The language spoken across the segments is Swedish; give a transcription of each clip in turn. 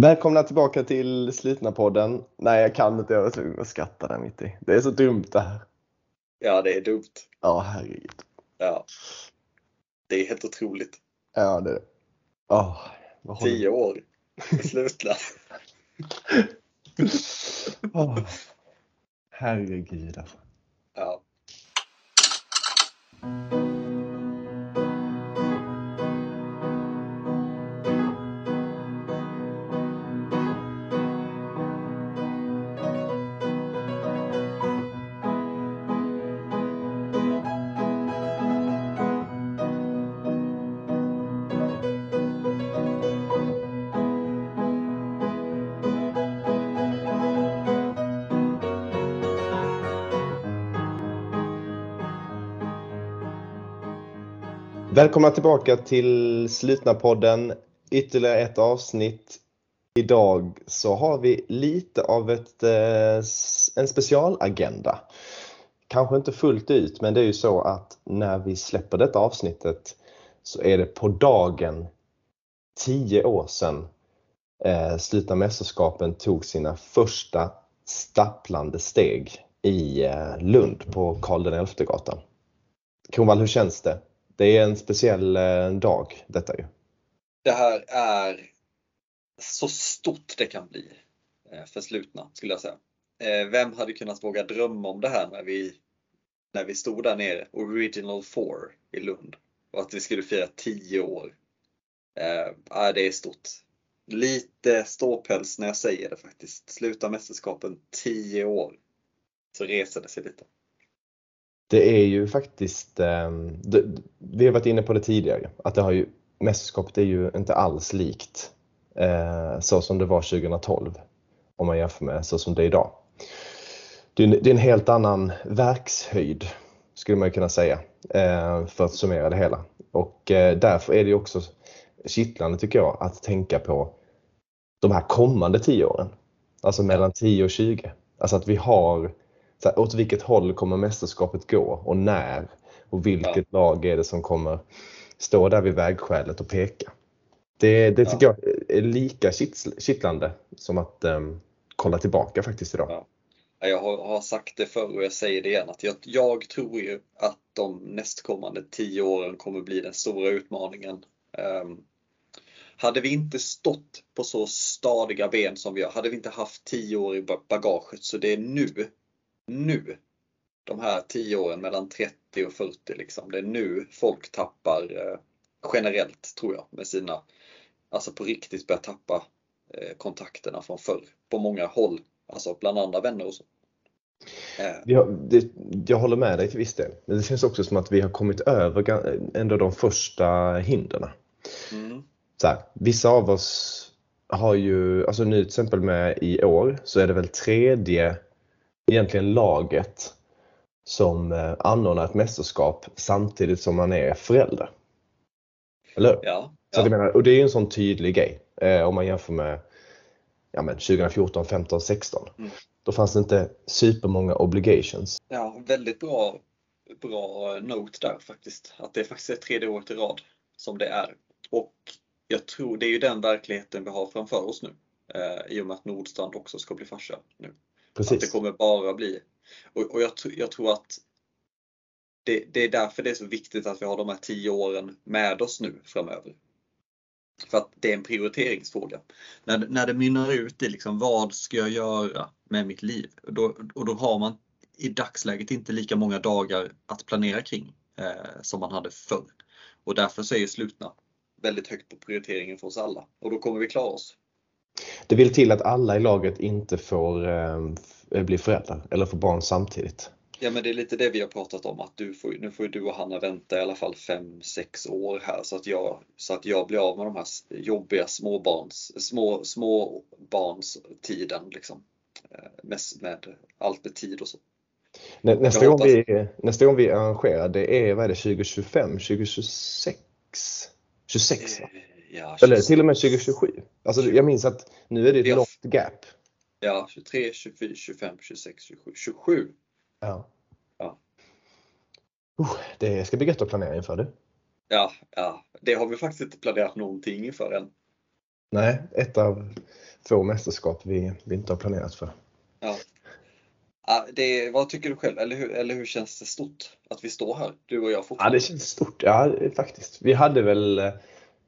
Välkomna tillbaka till Slitna podden. Nej, jag kan inte. Jag var tvungen att skratta där mitt i. Det är så dumt det här. Ja, det är dumt. Ja, herregud. Ja. Det är helt otroligt. Ja, det är det. Oh, Tio år. Slutna. Åh. Herregud alltså. Ja. Välkomna tillbaka till Slutna podden. Ytterligare ett avsnitt. Idag så har vi lite av ett, eh, en specialagenda. Kanske inte fullt ut, men det är ju så att när vi släpper detta avsnittet så är det på dagen 10 år sedan eh, Slutna mästerskapen tog sina första stapplande steg i eh, Lund på Karl XI-gatan. Kronwall, hur känns det? Det är en speciell eh, dag detta ju. Det här är så stort det kan bli eh, för Slutna skulle jag säga. Eh, vem hade kunnat våga drömma om det här när vi, när vi stod där nere, Original 4 i Lund. Och att vi skulle fira 10 år. Eh, det är stort. Lite ståpäls när jag säger det faktiskt. Sluta mästerskapen 10 år. Så reser det sig lite. Det är ju faktiskt, eh, det, vi har varit inne på det tidigare, att det har ju, mästerskapet är ju inte alls likt eh, så som det var 2012 om man jämför med så som det är idag. Det är, en- det är en helt annan verkshöjd skulle man ju kunna säga eh, för att summera det hela. Och eh, därför är det ju också kittlande tycker jag att tänka på de här kommande 10 åren. Alltså mellan 10 och 20. Alltså att vi har så här, åt vilket håll kommer mästerskapet gå och när och vilket lag är det som kommer stå där vid vägskälet och peka. Det, det tycker jag är lika kittlande som att em, kolla tillbaka faktiskt idag. Ja. Ja, Jag har, har sagt det förr och jag säger det igen att jag, jag tror ju att de nästkommande tio åren kommer bli den stora utmaningen. Ehm, hade vi inte stått på så stadiga ben som vi har, hade vi inte haft tio år i ba- bagaget så det är nu, nu, de här tio åren mellan 30 och 40 liksom, det är nu folk tappar eh, generellt tror jag med sina, alltså på riktigt börjar tappa eh, kontakterna från förr på många håll, alltså bland andra vänner och så. Eh, har, det, jag håller med dig till viss del. Men det känns också som att vi har kommit över ändå de första hindren. mm, Så här, vissa av oss har ju, alltså nu till exempel med i år så är det väl tredje egentligen laget som eh, anordnar ett mästerskap samtidigt som man är förälder. Eller hur? ja, Så jag ja, menar, och det är ju en sån tydlig grej eh, om man jämför med ja, men 2014, 15, 16. Mm. Då fanns det inte supermånga obligations. ja, väldigt bra, bra note där faktiskt. Att det faktiskt är tredje året i rad som det är. Och jag tror det är ju den verkligheten vi har framför oss nu. Eh, I och med att Nordstrand också ska bli farsa nu. Att det Precis. kommer bara bli. Och, och jag, jag tror att det, det är därför det är så viktigt att vi har de här tio åren med oss nu framöver. För att det är en prioriteringsfråga. När, när det mynnar ut i liksom, vad ska jag göra med mitt liv? Och då, och då har man i dagsläget inte lika många dagar att planera kring eh, som man hade förr. Och därför så är ju slutna väldigt högt på prioriteringen för oss alla. Och då kommer vi klara oss. Det vill till att alla i laget inte får eh, bli föräldrar eller få barn samtidigt. Ja men det är lite det vi har pratat om att du får, nu får du och Hanna vänta i alla fall 5-6 år här så att, jag, så att jag blir av med de här jobbiga småbarns, små, småbarnstiden liksom. Eh, Med, med allt med tid och så. Nä, nästa, gång vi, nästa gång vi arrangerar det är, vad är det, 2025, 2026? 26 va? Ja, Eller 26, till och med 2027. Alltså, jag minns att nu är det ett Ja. långt gap. Ja, 23, 24, 25, 26, 27. 27! Ja. Ja. Uh, det ska bli gött att planera inför du. Ja, ja, det har vi faktiskt inte planerat någonting inför än. Nej, ett av få mästerskap vi, vi inte har planerat för. Ja. Ja, det, vad tycker du själv? Eller hur, eller hur känns det stort att vi står här, du och jag Ja, det känns stort. Ja, faktiskt. Vi hade väl, eh,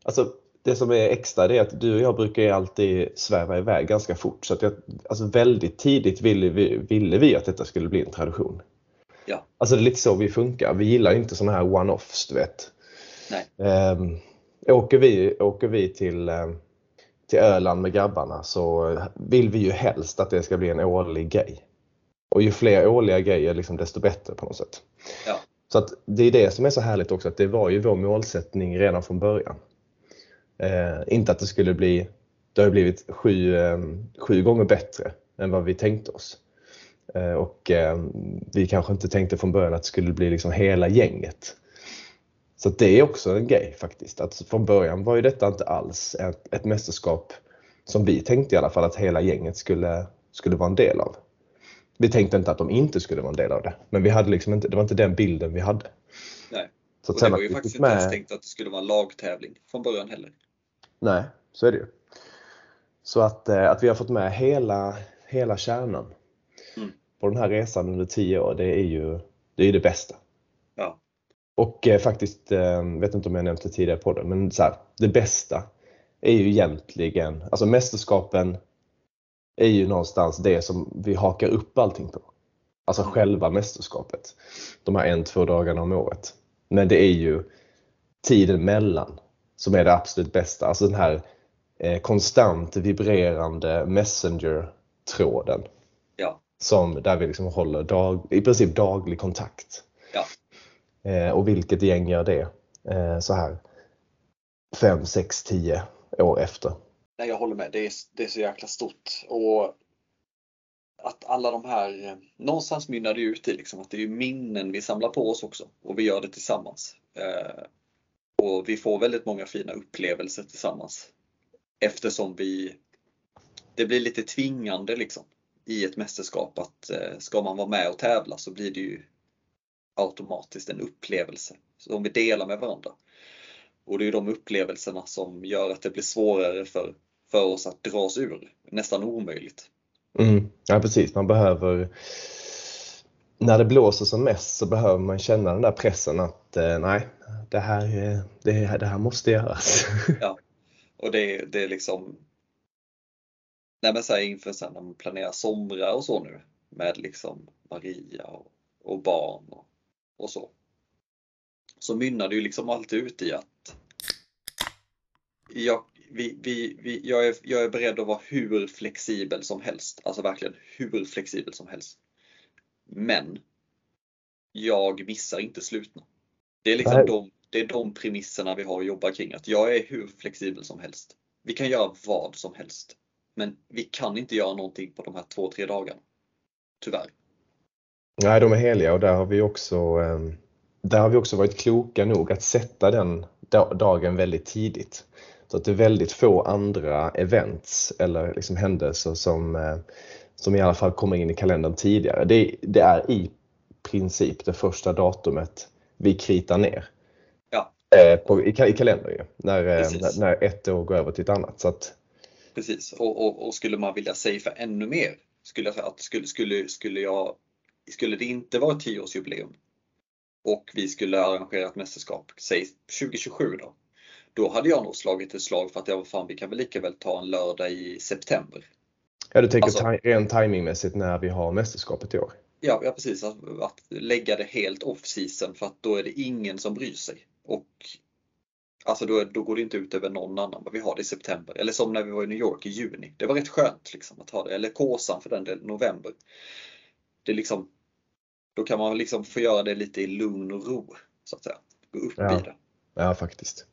alltså det som är extra det är att du och jag brukar ju alltid sväva iväg ganska fort. Så att jag, alltså väldigt tidigt ville vi, ville vi att detta skulle bli en tradition. Ja. Alltså det är lite så vi funkar. Vi gillar inte sådana här one-offs, du vet. Nej. Um, åker, vi, åker vi till, um, till Öland med grabbarna så vill vi ju helst att det ska bli en årlig grej. Och ju fler årliga grejer liksom, desto bättre på något sätt. Ja. Så att det är det som är så härligt också, att det var ju vår målsättning redan från början. Eh, inte att det skulle bli, det har blivit sju, eh, sju gånger bättre än vad vi tänkte oss. Eh, och eh, vi kanske inte tänkte från början att det skulle bli liksom hela gänget. Så det är också en grej faktiskt. Att från början var ju detta inte alls ett, ett mästerskap som vi tänkte i alla fall att hela gänget skulle, skulle vara en del av. Vi tänkte inte att de inte skulle vara en del av det. Men vi hade liksom inte, det var inte den bilden vi hade. Nej. Så och det var ju faktiskt inte ens tänkt att det skulle vara en lagtävling från början heller. Nej, så är det ju. Så att, eh, att vi har fått med hela, hela kärnan mm. på den här resan under tio år, det är ju det, är det bästa. Ja. Och eh, faktiskt, eh, vet inte om jag nämnt det tidigare på det, men så här, det bästa är ju egentligen, alltså mästerskapen är ju någonstans det som vi hakar upp allting på. Alltså mm. själva mästerskapet. De här en, två dagarna om året. Men det är ju tiden mellan som är det absolut bästa. Alltså den här eh, konstant vibrerande Messenger-tråden. Ja. Som, där vi liksom håller dag, i princip daglig kontakt. Ja. Eh, och vilket gäng gör det eh, så här 5, 6, 10 år efter? Nej, jag håller med. Det är, det är så jäkla stort. Och att alla de här, eh, någonstans mynnar det ut i liksom att det är minnen vi samlar på oss också och vi gör det tillsammans. Eh, och vi får väldigt många fina upplevelser tillsammans. Eftersom vi, det blir lite tvingande liksom i ett mästerskap att eh, ska man vara med och tävla så blir det ju automatiskt en upplevelse som vi delar med varandra. Och det är de upplevelserna som gör att det blir svårare för, för oss att dra oss ur. Nästan omöjligt. Mm, ja precis, man behöver när det blåser som mest så behöver man känna den där pressen att Eh, nej, det här, eh, det, det här måste göras. Ja, och det, det är liksom Nej men så här, inför sen när man planerar somrar och så nu med liksom Maria och, och barn och, och, så. Så mynnar det ju liksom alltid ut i att jag, vi, vi, vi, jag, är, jag är beredd att vara hur flexibel som helst. Alltså verkligen hur flexibel som helst. Men jag missar inte slutna. Det är liksom de, det är de premisserna vi har att jobba kring. Att jag är hur flexibel som helst. Vi kan göra vad som helst. Men vi kan inte göra någonting på de här två, tre dagarna. Tyvärr. Nej, de är heliga och där har vi också, ehm, där har vi också varit kloka nog att sätta den dagen väldigt tidigt. Så att det är väldigt få andra events eller liksom händelser som, eh, som i alla fall kommer in i kalendern tidigare. Det, det är i princip det första datumet vi kritar ner. Ja. Eh, på, i, i kalendern ju, när, eh, när, när, ett år går över till ett annat. Så att... Precis, och, och, och skulle man vilja safea ännu mer, skulle jag säga att skulle, skulle, skulle, jag, skulle det inte vara ett tioårsjubileum och vi skulle arrangera ett mästerskap, säg 2027 då, då hade jag nog slagit ett slag för att ja, fan, vi kan väl lika väl ta en lördag i september. Ja, du tänker alltså, rent timingmässigt när vi har mästerskapet i år? Ja, ja precis. Att, att lägga det helt off season för att då är det ingen som bryr sig. Och Alltså då, då går det inte ut över någon annan. Vi har det i september. Eller som när vi var i New York i juni. Det var rätt skönt liksom, att ha det. Eller Kåsan för den delen, november. Det liksom, då kan man liksom få göra det lite i lugn och ro. Så att säga. Gå upp ja. i det. Ja, faktiskt.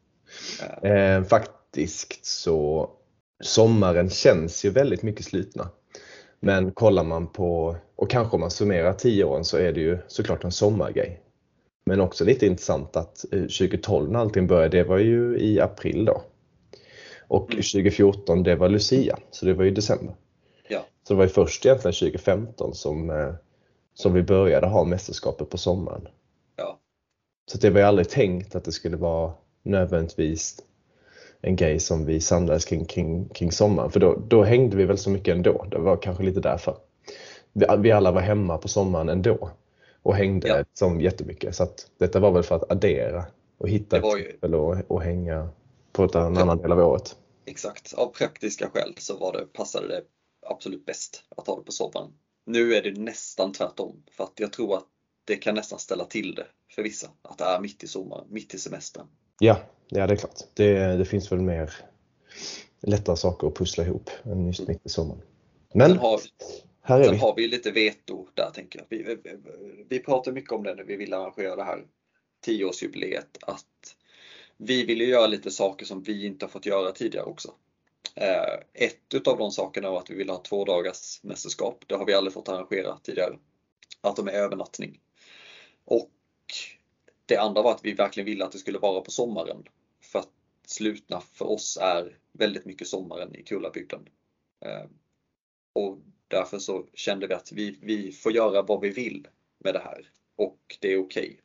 Ja. Eh, faktiskt så sommaren känns ju väldigt mycket slutna. Men kollar man på, och kanske om man summerar 10 åren så är det ju såklart en sommargrej. Men också lite intressant att 2012 eh, när allting började, det var ju i april då. Och 2014 mm. det var Lucia, så det var ju december. Ja. Så det var ju först egentligen 2015 som, eh, som vi började ha mästerskapet på sommaren. Ja. Så det var ju aldrig tänkt att det skulle vara nödvändigtvis en grej som vi samlades kring, kring, kring sommaren. För då, då hängde vi väl så mycket ändå. Det var kanske lite därför. Vi, vi alla var hemma på sommaren ändå och hängde Ja. som jättemycket. Så att detta var väl för att addera och hitta ett ju- tillfälle och, och hänga på ett, en annan del av året. Exakt, av praktiska skäl så var det, passade det absolut bäst att ha det på sommaren. Nu är det nästan tvärtom för att jag tror att det kan nästan ställa till det för vissa. Att det är mitt i sommaren, mitt i semestern. Ja, ja det är klart. Det, det finns väl mer lättare saker att pussla ihop än just mitt i sommaren. Men har, här är sen vi. har vi lite veto där tänker jag. Vi, vi, vi pratar mycket om det när vi vill arrangera det här tioårsjubileet att vi vill ju göra lite saker som vi inte har fått göra tidigare också. Eh, ett utav de sakerna var att vi vill ha två dagars mästerskap. Det har vi aldrig fått arrangera tidigare. Att de är övernattning. Och det andra var att vi verkligen ville att det skulle vara på sommaren. För att slutna för oss är väldigt mycket sommaren i Kullabygden. Eh, och därför så kände vi att vi, vi får göra vad vi vill med det här. Och det är okej.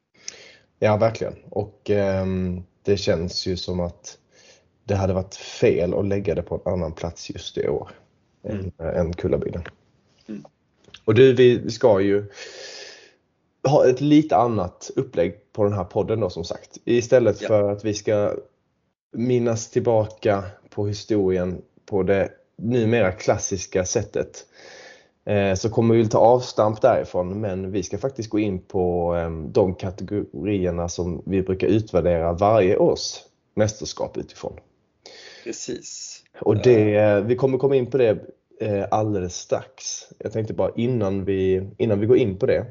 Ja, verkligen. Och ehm, det känns ju som att det hade varit fel att lägga det på en annan plats just i år Mm. än, än Kullabygden. Mm. Och du, vi ska ju ha ett lite annat upplägg på den här podden då som sagt. Istället Ja. för att vi ska minnas tillbaka på historien på det numera klassiska sättet eh, så kommer vi ta avstamp därifrån men vi ska faktiskt gå in på eh, de kategorierna som vi brukar utvärdera varje års mästerskap utifrån. Precis. Och det, eh, vi kommer komma in på det eh, alldeles strax. Jag tänkte bara innan vi, innan vi går in på det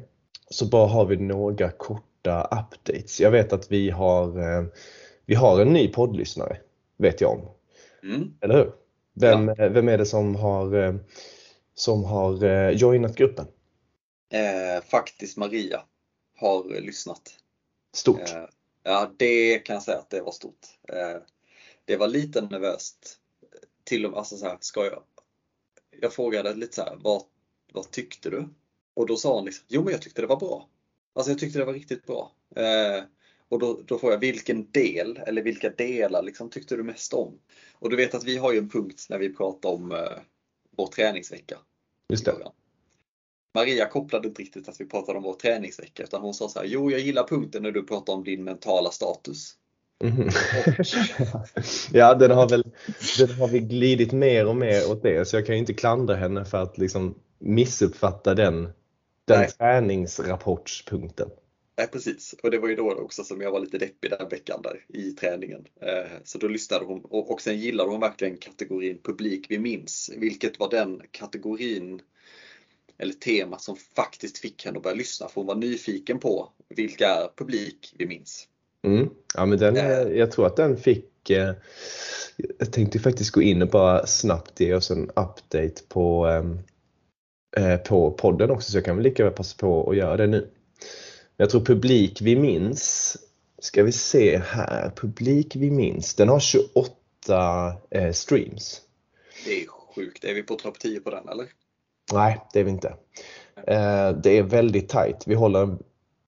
så bara har vi några korta updates. Jag vet att vi har, eh, vi har en ny poddlyssnare, vet jag om. Mm. Eller hur? Vem, eh, vem är det som har, eh, som har joinat gruppen? Eh, faktiskt Maria har lyssnat. Stort. Eh, ja, det kan jag säga att det var stort. Eh, det var lite nervöst. Till och med, alltså så här, ska jag? Jag frågade lite så här, vad, vad tyckte du? Och då sa hon liksom, jo men jag tyckte det var bra. Alltså jag tyckte det var riktigt bra. Eh, och då, då får jag, vilken del eller vilka delar liksom tyckte du mest om? Och du vet att vi har ju en punkt när vi pratar om eh, vår träningsvecka. Just det. Maria kopplade inte riktigt att vi pratade om vår träningsvecka utan hon sa så här, jo jag gillar punkten när du pratar om din mentala status. Mhm. ja, den har väl den har vi glidit mer och mer åt det så jag kan ju inte klandra henne för att liksom missuppfatta den, den Nej. träningsrapportspunkten. Nej precis, och det var ju då också som jag var lite deppig den veckan där i träningen. Eh, Så då lyssnade hon och, och sen gillade hon verkligen kategorin publik vi minns, vilket var den kategorin eller temat som faktiskt fick henne att börja lyssna för hon var nyfiken på vilka är publik vi minns. Mm. Ja, men den, Eh. jag tror att den fick eh, Jag tänkte faktiskt gå in och bara snabbt ge oss en update på, ehm, eh, på podden också så jag kan väl lika väl passa på att göra det nu. Jag tror publik vi minns Ska vi se här, publik vi minns, den har 28 eh, streams. Det är sjukt, är vi på topp 10 på den eller? Nej, det är vi inte. Eh, det är väldigt tajt. Vi håller en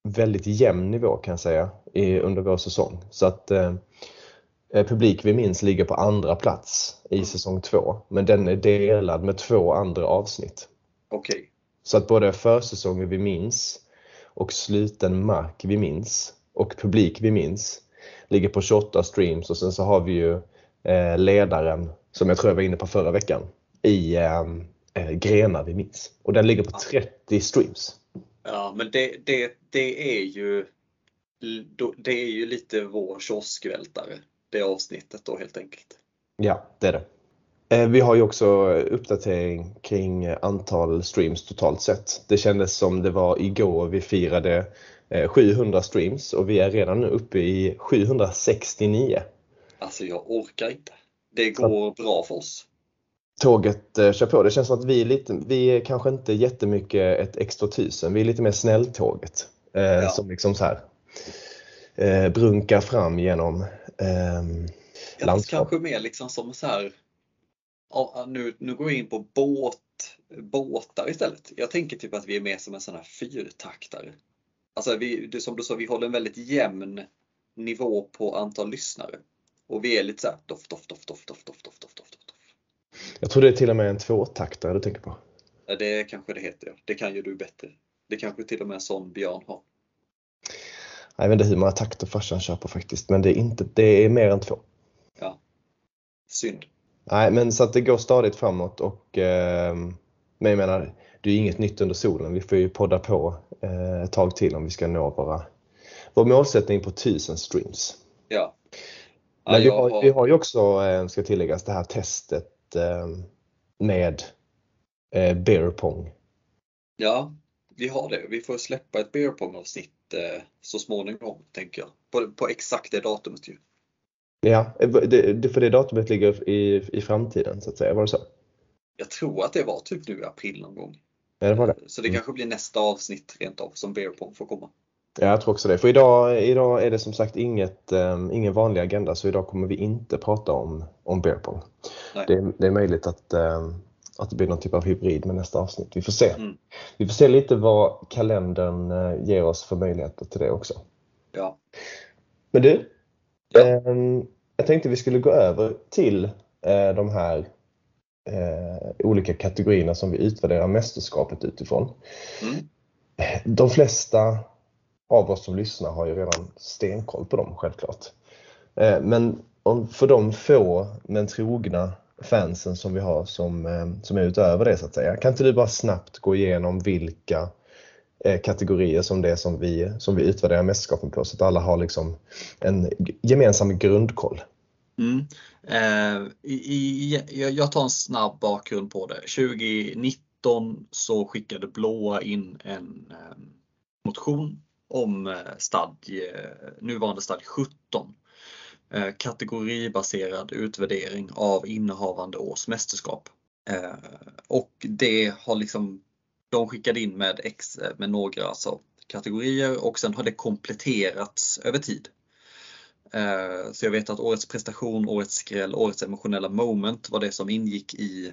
väldigt jämn nivå kan jag säga i, under vår säsong. Så att eh, eh, publik vi minns ligger på andra plats i säsong två. Men den är delad med två andra avsnitt. Okej, Så att både försäsongen vi minns och sluten mark vi minns och publik vi minns ligger på 28 streams och sen så har vi ju eh, ledaren som jag tror jag var inne på förra veckan i eh, eh, grenar vi minns. Och den ligger på 30 streams. Ja, men det, det, det är ju det är ju lite vår kioskvältare, det avsnittet då helt enkelt. Ja, det är det. Eh, Vi har ju också uppdatering kring antal streams totalt sett. Det kändes som det var igår vi firade eh, 700 streams och vi är redan nu uppe i 769. Alltså jag orkar inte. Det går bra för oss. Tåget eh, kör på. Det känns som att vi är, lite, vi är kanske inte jättemycket ett extra tusen. Vi är lite mer snälltåget. Eh, Ja. Som liksom så här eh, brunkar fram genom ehm, Ja, fast landskap. kanske mer liksom som så här. Nu, nu går jag in på båt, båtar istället. Jag tänker typ att vi är mer som en sån här fyrtaktare. Alltså vi, det, som du sa, vi håller en väldigt jämn nivå på antal lyssnare. Och vi är lite så här doff, doff, doff, doff, doff, doff, doff, doff, doff, doff. Jag tror det är till och med en tvåtaktare du tänker på. Ja, det kanske det heter, ja. Det kan ju du bättre. Det kanske till och med en sån Björn har. Jag vet inte hur många takter farsan kör på faktiskt, men det är, inte, det är mer än två. Ja. Synd. Nej, men så att det går stadigt framåt och eh, men jag menar, det är inget nytt under solen. Vi får ju podda på eh, ett tag till om vi ska nå våra, vår målsättning på 1000 streams. Ja. ja Men vi har, vi har ju också, eh, ska tilläggas, det här testet eh, med eh, beer pong. Ja, vi har det. Vi får släppa ett beer pong avsnitt eh, så småningom, tänker jag. På, på exakt det datumet ju. Ja, det, för det datumet ligger i, i framtiden så att säga, var det så? Jag tror att det var typ nu i april någon gång. Ja, det var det. Så det Mm. kanske blir nästa avsnitt rent av som beer pong får komma. Ja, jag tror också det. För idag, idag är det som sagt inget, eh, ingen vanlig agenda så idag kommer vi inte prata om, om beer pong. Nej. Det, är- det är möjligt att, eh, att det blir någon typ av hybrid med nästa avsnitt. Vi får se. Mm. Vi får se lite vad kalendern eh, ger oss för möjligheter till det också. Ja. Men du, Ja. ehm, jag tänkte vi skulle gå över till eh, de här eh, olika kategorierna som vi utvärderar mästerskapet utifrån. Mm. De flesta av oss som lyssnar har ju redan stenkoll på dem självklart. Eh, Men för de få men trogna fansen som vi har som, som är utöver det så att säga. Kan inte du bara snabbt gå igenom vilka Eh, kategorier som det som vi, som vi utvärderar mästerskapen på så att alla har liksom en gemensam grundkoll. Mm. Eh, i, i, jag- jag tar en snabb bakgrund på det. 2019 så skickade Blåa in en eh, motion om eh, stadie, nuvarande stadie 17. Eh, kategoribaserad utvärdering av innehavande års mästerskap. Eh, och det har liksom, de skickade in med, ex, eh, med några alltså, kategorier och sen har det kompletterats över tid. Eh, så jag vet att årets prestation, årets skräll, årets emotionella moment var det som ingick i,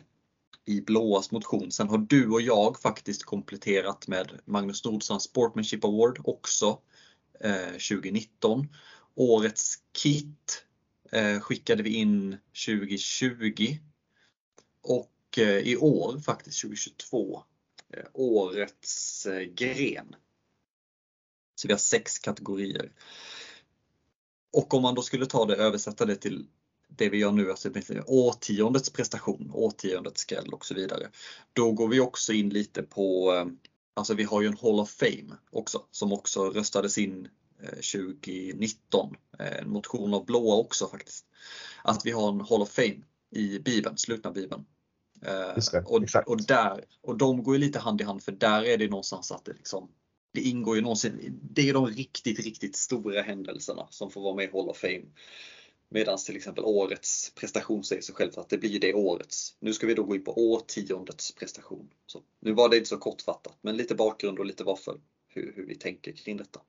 i Blåas motion. Sen har du och jag faktiskt kompletterat med Magnus Nordstrands Sportmanship Award också eh, 2019. Årets kit skickade vi in 2020 och i år faktiskt 2022 Eh, årets eh, gren. Så vi har sex kategorier. Och om man då skulle ta det översätta det till det vi gör nu, alltså årtiondets prestation, årtiondets skräll och så vidare. Då går vi också in lite på, eh, alltså vi har ju en Hall of Fame också som också röstades in 2019. En motion av blåa också faktiskt. Att vi har en Hall of Fame i Bibeln, slutna Bibeln. Eh, det, och, exakt. och, där, och de går ju lite hand i hand för där är det någonstans att det liksom det ingår ju någonsin, det är de riktigt, riktigt Stora händelserna som får vara med i Hall of Fame. Medan till exempel årets prestation säger sig självt att det blir det årets. Nu ska vi då gå in på årtiondets prestation. Så, nu var det inte så kortfattat, men lite bakgrund och lite varför, hur, hur vi tänker kring detta.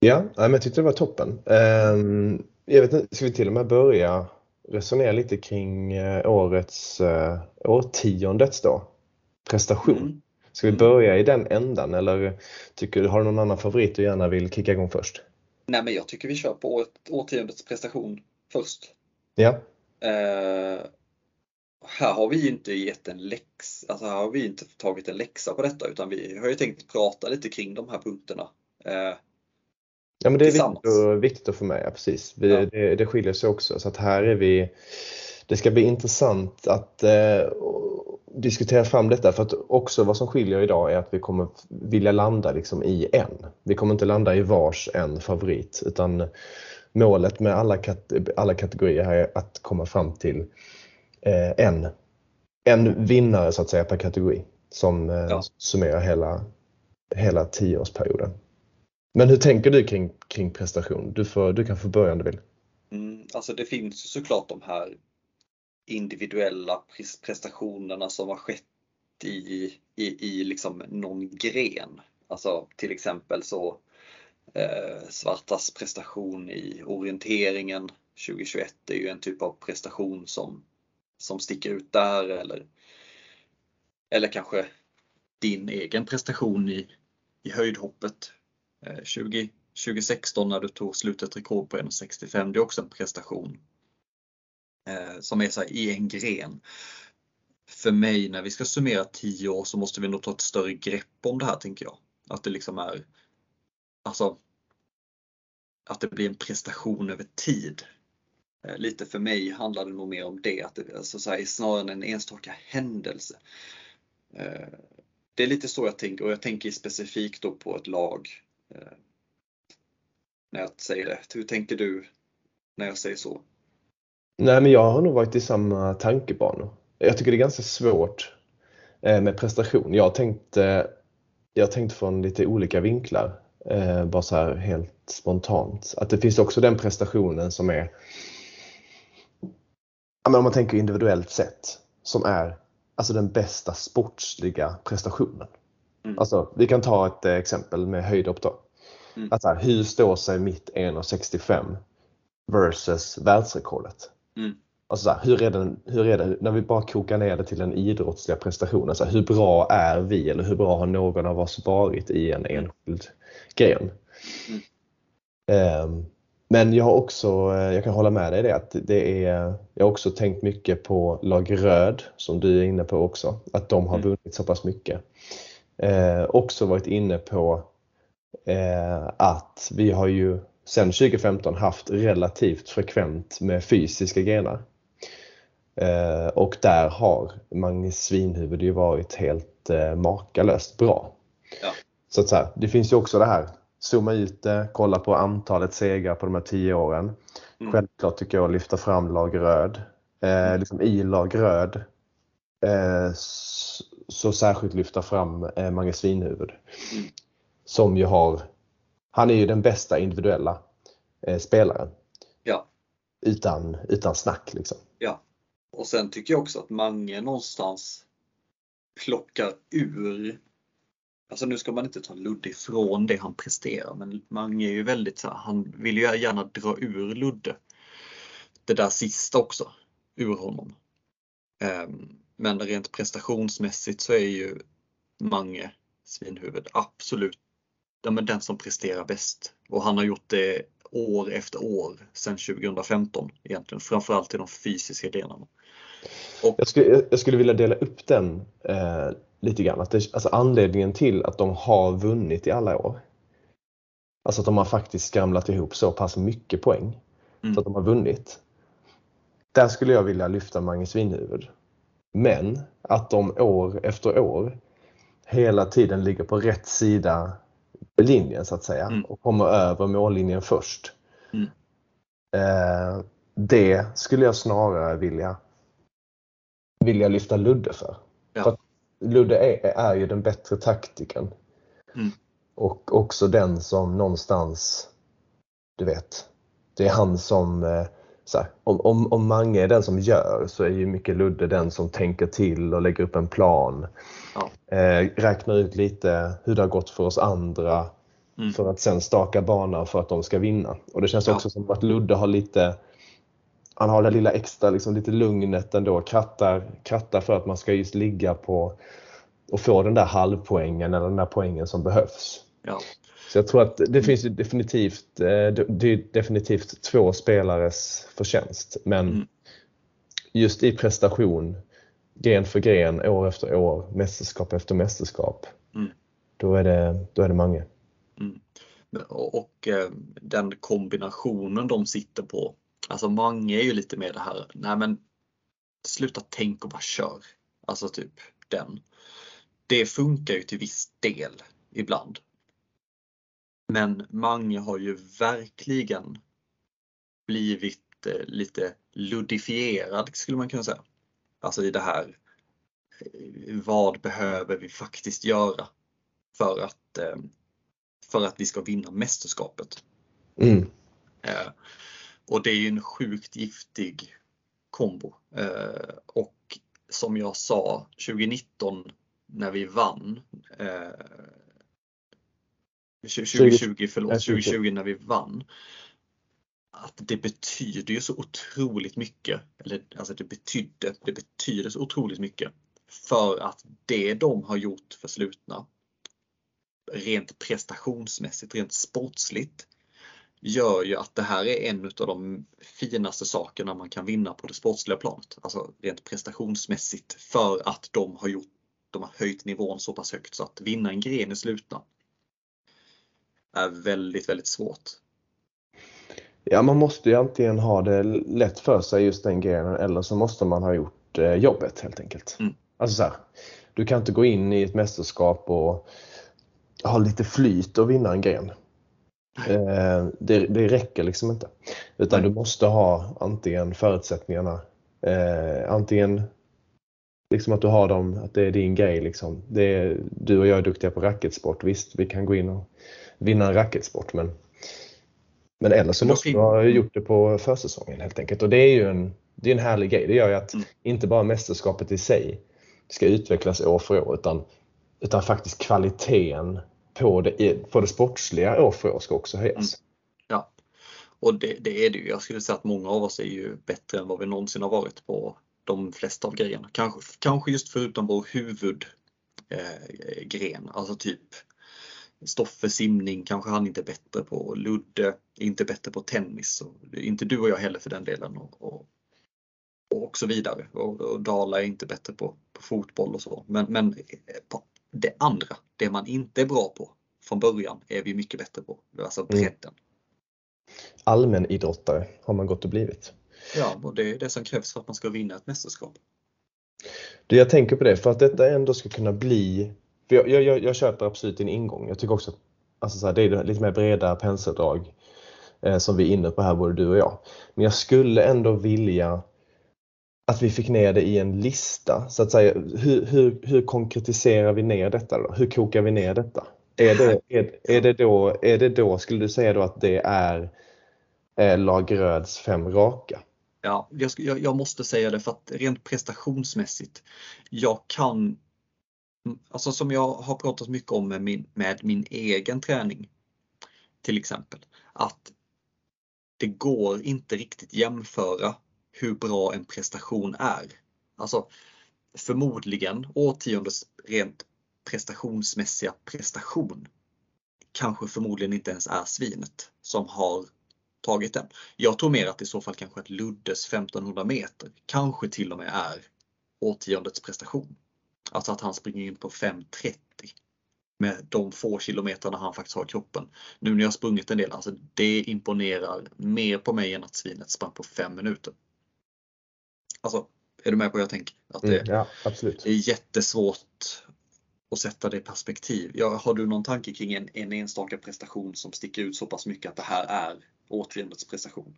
Ja, men jag tyckte det var toppen. Ehm, Jag vet inte, ska vi till och med börja resonera lite kring eh, årets, eh, årtiondets då, prestation? Mm. Ska vi börja i den ändan eller tycker du, har du någon annan favorit du gärna vill kicka igång först? Nej, men jag tycker vi kör på årtiondets prestation först. Ja, Eh, här har vi inte gett en läx, alltså här har vi inte tagit en läxa på detta utan vi har ju tänkt prata lite kring de här punkterna. Eh, ja men det är viktigt, och, viktigt att få med, ja, precis. Vi, Ja. det, det skiljer sig också så att här är vi det ska bli intressant att eh, diskutera fram detta för att också vad som skiljer idag är att vi kommer vilja landa liksom i en. Vi kommer inte landa i vars en favorit utan målet med alla, kat alla kategorier här är att komma fram till eh, en, en vinnare så att säga per kategori som eh, Ja. summerar hela, hela tioårsperioden. Men hur tänker du kring, kring prestation? Du, får, du kan få börja om du vill. Mm, alltså det finns ju såklart de här individuella prestationerna som har skett i, i, i liksom någon gren. Alltså till exempel så eh, Svartas prestation i orienteringen 2021 är ju en typ av prestation som, som sticker ut där eller, eller kanske din egen prestation i, i höjdhoppet Eh, 20, 2016 när du tog slutet rekord på 1,65. Det är också en prestation. eh, som är så här, i en gren. För mig när vi ska summera 10 år så måste vi nog ta ett större grepp om det här tänker jag. Att det liksom är alltså att det blir en prestation över tid. Eh, lite för mig handlar det nog mer om det, att det, alltså så här, snarare än en enstaka händelse. Eh, det är lite så jag tänker och jag tänker specifikt då på ett lag. Eh, när jag säger det. Hur tänker du när jag säger så? Nej, men jag har nog varit i samma tankebanor. Jag tycker det är ganska svårt eh, med prestation. Jag tänkte, jag tänkte från lite olika vinklar. Eh, bara så här helt spontant. Att det finns också den prestationen som är om man tänker individuellt sett, som är alltså den bästa sportsliga prestationen. Mm. Alltså, vi kan ta ett eh, exempel med höjdhopp då. Mm. Att här, hur står sig mitt 1,65 versus världsrekordet? Mm. Alltså så här, hur, är det, hur är det, när vi bara kokar ner det till den idrottsliga prestationen, alltså hur bra är vi eller hur bra har någon av oss varit i en enskild gren? Um, men jag har också, eh, jag kan hålla med dig i det att det är, jag har också tänkt mycket på lag Röd som du är inne på också, att de har mm. vunnit så pass mycket. Eh, också varit inne på eh, att vi har ju sedan 2015 haft relativt frekvent med fysiska grenar. Eh, och där har Magnus Svinhuvud ju varit helt eh, makalöst bra. Ja. Så att så här, det finns ju också det här zooma ut det, kolla på antalet segrar på de här tio åren. Mm. Självklart tycker jag att lyfta fram lag röd. Eh, mm. liksom I lag röd så, så, särskilt lyfta fram eh, Mange Svinhuvud. Mm. Som ju har, han är ju den bästa individuella eh, spelaren. Ja. Utan, utan snack liksom. Ja. Och sen tycker jag också att Mange någonstans plockar ur Alltså nu ska man inte ta Ludde ifrån det han presterar men Mange är ju väldigt så han vill ju gärna dra ur Ludde. Det där sista också ur honom. Ehm, men rent prestationsmässigt så är ju Mange Svinhuvud absolut den som presterar bäst. Och han har gjort det år efter år sedan 2015 egentligen, framförallt i de fysiska delarna. Och, jag, skulle, jag skulle vilja dela upp den eh, lite grann. Att det, alltså anledningen till att de har vunnit i alla år. Alltså att de har faktiskt skramlat ihop så pass mycket poäng mm. så att de har vunnit. Där skulle jag vilja lyfta Magnus Svinhuvud. Men att de år efter år hela tiden ligger på rätt sida linjen så att säga mm. och kommer över mållinjen först. Mm. Eh, det skulle jag snarare vilja, vilja lyfta Ludde för. Ja. för Ludde är, är ju den bättre taktiken. Mm. Och också den som någonstans, du vet, det är han som eh, här, om, om, om Mange är den som gör så är ju mycket Ludde den som tänker till och lägger upp en plan. Ja. Eh, räknar ut lite hur det har gått för oss andra mm. för att sen staka banan för att de ska vinna. Och det känns ja. också som att Ludde har lite han har det lilla extra, liksom lite lugnet ändå, krattar, krattar för att man ska just ligga på och få den där halvpoängen eller den där poängen som behövs. Ja. Så jag tror att det finns definitivt, eh, det är definitivt två spelares förtjänst. Men mm. just i prestation, gren för gren, år efter år, mästerskap efter mästerskap. Mm. Då, är det, då är det många. Mm. Och, och eh, den kombinationen de sitter på Alltså många är ju lite mer det här, nej men sluta tänk och bara kör. Alltså typ den. Det funkar ju till viss del ibland. Men många har ju verkligen blivit eh, lite luddifierad skulle man kunna säga. Alltså i det här, eh, vad behöver vi faktiskt göra för att, eh, för att vi ska vinna mästerskapet? Mm. Och det är ju en sjukt giftig kombo. Och som jag sa 2019 när vi vann 2020, eh, förlåt, 2020 när vi vann. Att det betyder ju så otroligt mycket. Eller alltså det betydde, det betyder så otroligt mycket. För att det de har gjort för slutna rent prestationsmässigt, rent sportsligt gör ju att det här är en av de finaste sakerna man kan vinna på det sportsliga planet. Alltså rent prestationsmässigt för att de har gjort de har höjt nivån så pass högt så att vinna en gren i slutna är väldigt, väldigt svårt. Ja, man måste ju antingen ha det lätt för sig just den grenen eller så måste man ha gjort eh, jobbet helt enkelt. Mm. Alltså så här, du kan inte gå in i ett mästerskap och ha lite flyt och vinna en gren. Eh, det, det räcker liksom inte. Utan Nej. du måste ha antingen förutsättningarna, eh, antingen liksom att du har dem, att det är din grej. Liksom. Det är, du och jag är duktiga på racketsport. Visst, vi kan gå in och vinna en racketsport men, men eller så måste du ha gjort det på försäsongen helt enkelt. Och det är ju en, det är en härlig grej. Det gör ju att Mm. inte bara mästerskapet i sig ska utvecklas år för år utan, utan faktiskt kvaliteten på det, på det sportsliga år för år ska också höjas. Ja. Och det, det är det ju. Jag skulle säga att många av oss är ju bättre än vad vi någonsin har varit på de flesta av grejerna. Kanske, kanske just förutom vår huvudgren, eh, alltså typ Stoffe simning kanske han inte är bättre på. Ludde är inte bättre på tennis. Och inte du och jag heller för den delen. Och, och, och så vidare. Och, och Dala är inte bättre på, på fotboll och så. Men, men på det andra, det man inte är bra på från början är vi mycket bättre på. Alltså Mm. bredden. Allmänidrottare har man gått och blivit. Ja, och det är det som krävs för att man ska vinna ett mästerskap. Du, jag tänker på det, för att detta ändå ska kunna bli... För jag, jag, jag, jag köper absolut din ingång. Jag tycker också att alltså så här, det är lite mer breda penseldrag eh, som vi är inne på här, både du och jag. Men jag skulle ändå vilja att vi fick ner det i en lista. Så att säga, hur, hur, hur konkretiserar vi ner detta? Då? Hur kokar vi ner detta? Är det, är, är, det då, är det då, skulle du säga då att det är eh, Lagröds fem raka? Ja, jag, jag, jag måste säga det för att rent prestationsmässigt, jag kan, Mm, alltså som jag har pratat mycket om med min, med min egen träning till exempel, att det går inte riktigt jämföra hur bra en prestation är. Alltså förmodligen årtiondets rent prestationsmässiga prestation kanske förmodligen inte ens är svinet som har tagit den. Jag tror mer att i så fall kanske att Luddes 1500 meter kanske till och med är årtiondets prestation. Alltså att han springer in på 5.30 med de få kilometrarna han faktiskt har i kroppen. Nu när jag sprungit en del, alltså det imponerar mer på mig än att svinet sprang på fem minuter. Alltså, är du med på vad jag tänker? Att det, Mm, ja, är jättesvårt att sätta det i perspektiv. Ja, har du någon tanke kring en, en enstaka prestation som sticker ut så pass mycket att det här är årtiondets prestation?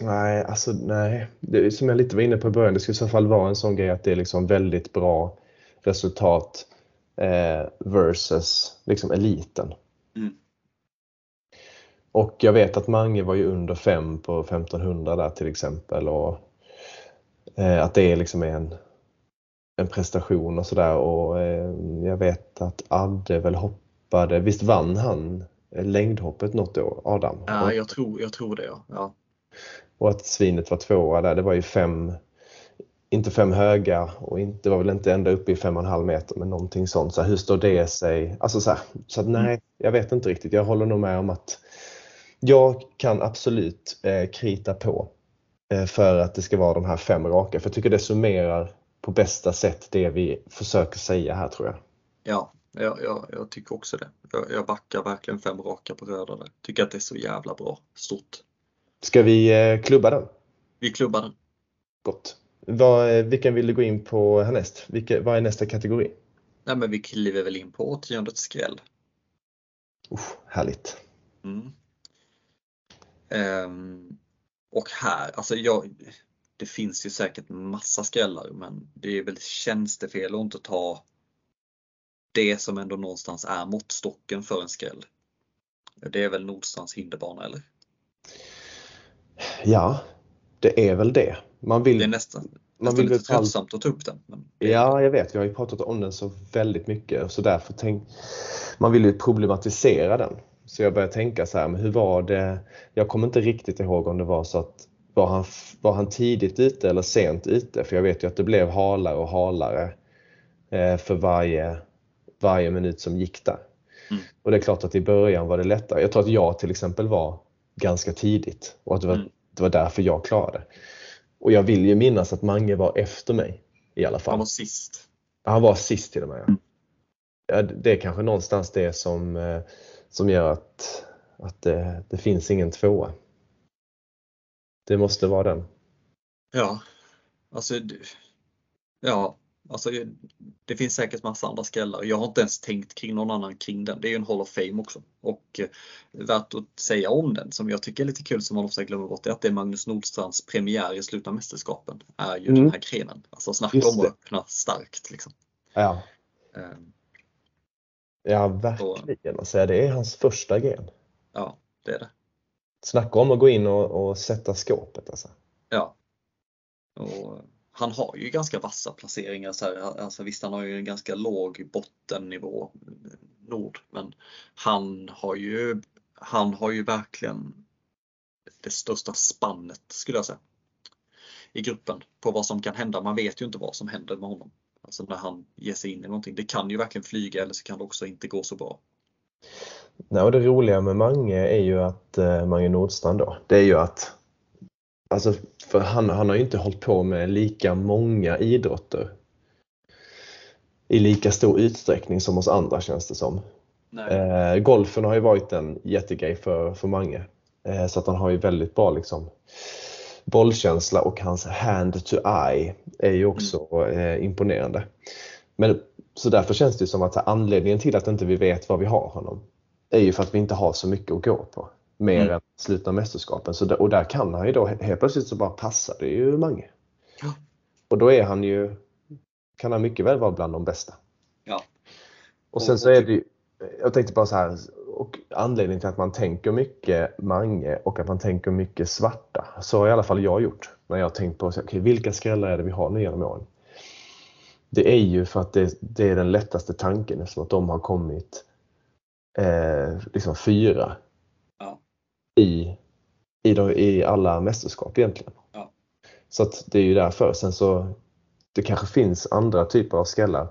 Nej, alltså nej. Det, som jag lite var inne på i början, det skulle i så fall vara en sån grej att det är liksom väldigt bra resultat eh, versus liksom eliten. Mm. Och jag vet att Mange var ju under 5 på 1500 där till exempel och eh, att det liksom är en, en prestation och sådär och eh, jag vet att Adde väl hoppade, visst vann han längdhoppet något år, Adam? Ja, jag tror, jag tror det. Ja. Ja. Och att svinet var tvåa där, det var ju fem, inte fem höga och inte, var väl inte ända uppe i fem och en halv meter men någonting sånt. Så här, hur står det sig? Alltså så, här, så att nej, jag vet inte riktigt. Jag håller nog med om att jag kan absolut eh, krita på eh, för att det ska vara de här fem raka. För jag tycker det summerar på bästa sätt det vi försöker säga här tror jag. Ja, jag, jag, jag tycker också det. Jag, jag backar verkligen fem raka på röda där. Tycker att det är så jävla bra. Stort. Ska vi eh, klubba den? Vi klubbar den. Gott. Vad, eh, vilken vill du gå in på härnäst? Vilka, vad är nästa kategori? Nej, men vi kliver väl in på årtiondets skräll. Uff, härligt. Mm. Ehm, och här, alltså jag, det finns ju säkert massa skrällar men det är väl tjänstefel att inte ta det som ändå någonstans är måttstocken för en skräll. Det är väl Nordstrands hinderbana eller? Ja, det är väl det. Man vill, Det är nästan, man nästan vill lite tröttsamt att ta upp den. Men Ja, jag vet. Vi har ju pratat om den så väldigt mycket så därför tänk, man vill ju problematisera den. Så jag börjar tänka så här, men hur var det? Jag kommer inte riktigt ihåg om det var så att var han, var han tidigt ute eller sent ute? För jag vet ju att det blev halare och halare eh, för varje, varje minut som gick där. Mm. Och det är klart att i början var det lättare. Jag tror att jag till exempel var ganska tidigt och att det var, Mm. det var därför jag klarade. Och jag vill ju minnas att Mange var efter mig i alla fall. Han var sist. Han var sist till och med. ja. Mm. Ja, det är kanske någonstans det som, eh, som gör att, att det, det finns ingen tvåa. Det måste vara den. Ja, alltså, ja, alltså det finns säkert massa andra skrällar. Jag har inte ens tänkt kring någon annan kring den. Det är ju en Hall of Fame också. Och eh, värt att säga om den som jag tycker är lite kul som man ofta glömmer bort är att det är Magnus Nordstrands premiär i Slutna mästerskapen. Är ju Mm. den här grenen. Alltså snacka om att öppna starkt. Liksom. Ja, Eh, ja verkligen. Alltså, det är hans första gren. Ja, det är det. Snacka om att gå in och, och sätta skåpet. Alltså. Ja. Och han har ju ganska vassa placeringar. Så här. Alltså, alltså, visst, han har ju en ganska låg bottennivå, Nord, men han har ju, han har ju verkligen det största spannet skulle jag säga i gruppen på vad som kan hända. Man vet ju inte vad som händer med honom. Alltså när han ger sig in i någonting. Det kan ju verkligen flyga eller så kan det också inte gå så bra. Nej, och det roliga med Mange är ju att, eh, Mange Nordstrand då, det är ju att Alltså, för han, han har ju inte hållit på med lika många idrotter i lika stor utsträckning som oss andra känns det som. Eh, golfen har ju varit en jättegrej för, för Mange. Eh, så att han har ju väldigt bra liksom, bollkänsla och hans hand to eye är ju också eh, imponerande. Men, så därför känns det som att anledningen till att inte vi vet vad vi har honom är ju för att vi inte har så mycket att gå på. Mer Mm. än slutna mästerskapen. Så där, och där kan han ju då helt plötsligt så bara passar det ju Mange. Ja. Och då är han ju, kan han mycket väl vara bland de bästa. Ja. Och sen så är det ju, jag tänkte bara så här, och anledningen till att man tänker mycket Mange och att man tänker mycket svarta, så har i alla fall jag gjort. När jag har tänkt på, okej, vilka skrällar är det vi har nu genom åren? Det är ju för att det, det är den lättaste tanken eftersom att de har kommit eh, liksom fyra. I, i, de, i alla mästerskap egentligen. Ja. Så att det är ju därför. Sen så det kanske finns andra typer av skrällar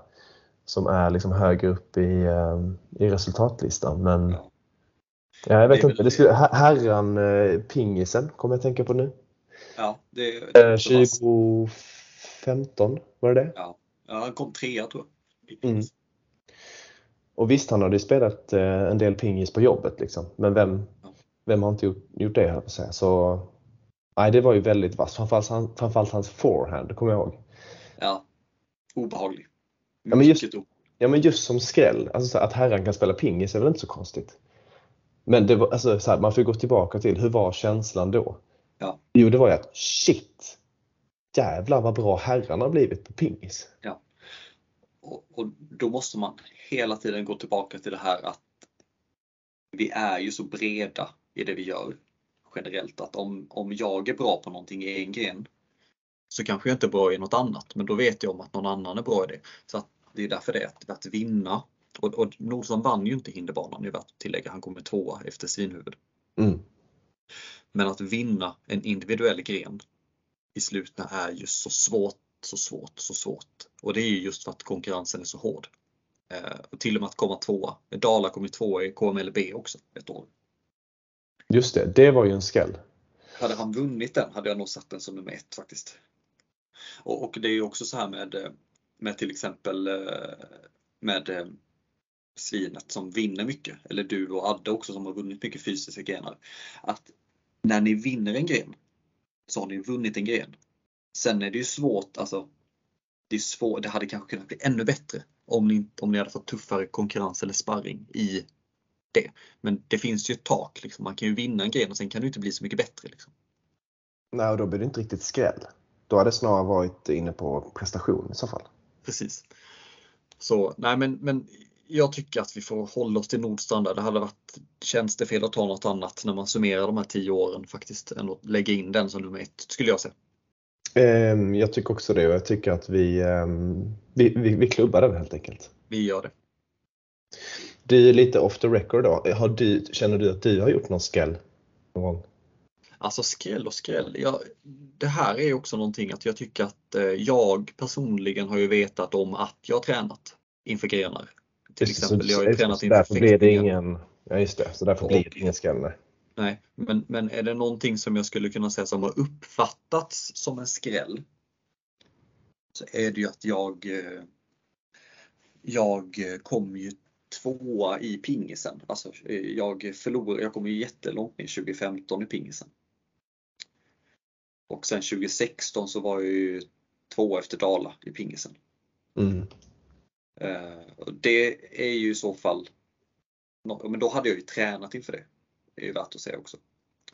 som är liksom högre upp i, eh, i resultatlistan. Men Ja. ja, jag vet Det inte. Det skulle, her- herran eh, pingisen kommer jag tänka på nu. Ja, det, Eh, det är så pass. 2015 var det det? Ja, han kom trea tror jag. Mm. Och visst, han hade ju spelat eh, en del pingis på jobbet liksom. Men vem, Ja. Vem har inte gjort, gjort det jag på. Så nej, det var ju väldigt vasst. Framförallt, han, framförallt hans forehand, kommer jag ihåg. Ja, obehaglig. Ja, men just-. Ja men just som skräll, alltså så här, att herran kan spela pingis är väl inte så konstigt. Men det var, alltså, så här, man får gå tillbaka till, hur var känslan då? Ja. Jo, det var ju att shit! Jävlar vad bra herrarna har blivit på pingis. Och, och då måste man hela tiden gå tillbaka till det här att vi är ju så breda i det vi gör generellt att om, om jag är bra på någonting i en gren så kanske jag inte är bra i något annat men då vet jag om att någon annan är bra i det. Så det är därför det är att, att vinna. Och, och Nordström vann ju inte hinderbanan, det är värt att tillägga. Han kommer tvåa efter Svinhuvud. Mm. Men att vinna en individuell gren i slutna är ju så svårt, så svårt, så svårt. Och det är ju just för att konkurrensen är så hård. Eh, och till och med att komma tvåa. Dala kom ju tvåa i KMLB också ett år. Just det, det var ju en skräll. Hade han vunnit den hade jag nog satt den som nummer ett faktiskt. Och, och det är ju också så här med, med till exempel eh, med eh, Svinet som vinner mycket, eller du och Adde också som har vunnit mycket fysiska grenar. Att när ni vinner en gren så har ni vunnit en gren. Sen är det ju svårt, alltså det, är svår, det hade kanske kunnat bli ännu bättre om ni, om ni hade fått tuffare konkurrens eller sparring i det. Men det finns ju ett tak. Liksom. Man kan ju vinna en gren och sen kan det inte bli så mycket bättre. Liksom. Nej, och då blir det inte riktigt skräll. Då hade det snarare varit inne på prestation i så fall. Precis. Så nej men, men jag tycker att vi får hålla oss till Nordstrand där. Det hade varit tjänstefel att ta något annat när man summerar de här tio åren faktiskt än att lägga in den som nummer ett skulle jag säga. Ehm, Jag tycker också det och jag tycker att vi, ehm, vi, vi, vi klubbar den helt enkelt. Vi gör det. Du, lite off the record då. Har du, känner du att du har gjort någon skräll någon gång? Alltså skräll och skräll. Jag, det här är också någonting att jag tycker att eh, jag personligen har ju vetat om att jag har tränat inför grenar. Till Just exempel, så- jag har ju tränat så inför därför blir det ingen, ja just det, så därför Och- blir det ingen skräll. nej. Nej, men, men är det någonting som jag skulle kunna säga som har uppfattats som en skräll så är det ju att jag eh, jag kom ju tvåa i pingisen. Alltså eh, jag förlorade, jag kom ju jättelångt ner 2015 i pingisen. Och sen 2016 så var jag ju två efter Dala i pingisen. Mm. Eh, det är ju i så fall, men då hade jag ju tränat inför det. Det är ju värt att säga också.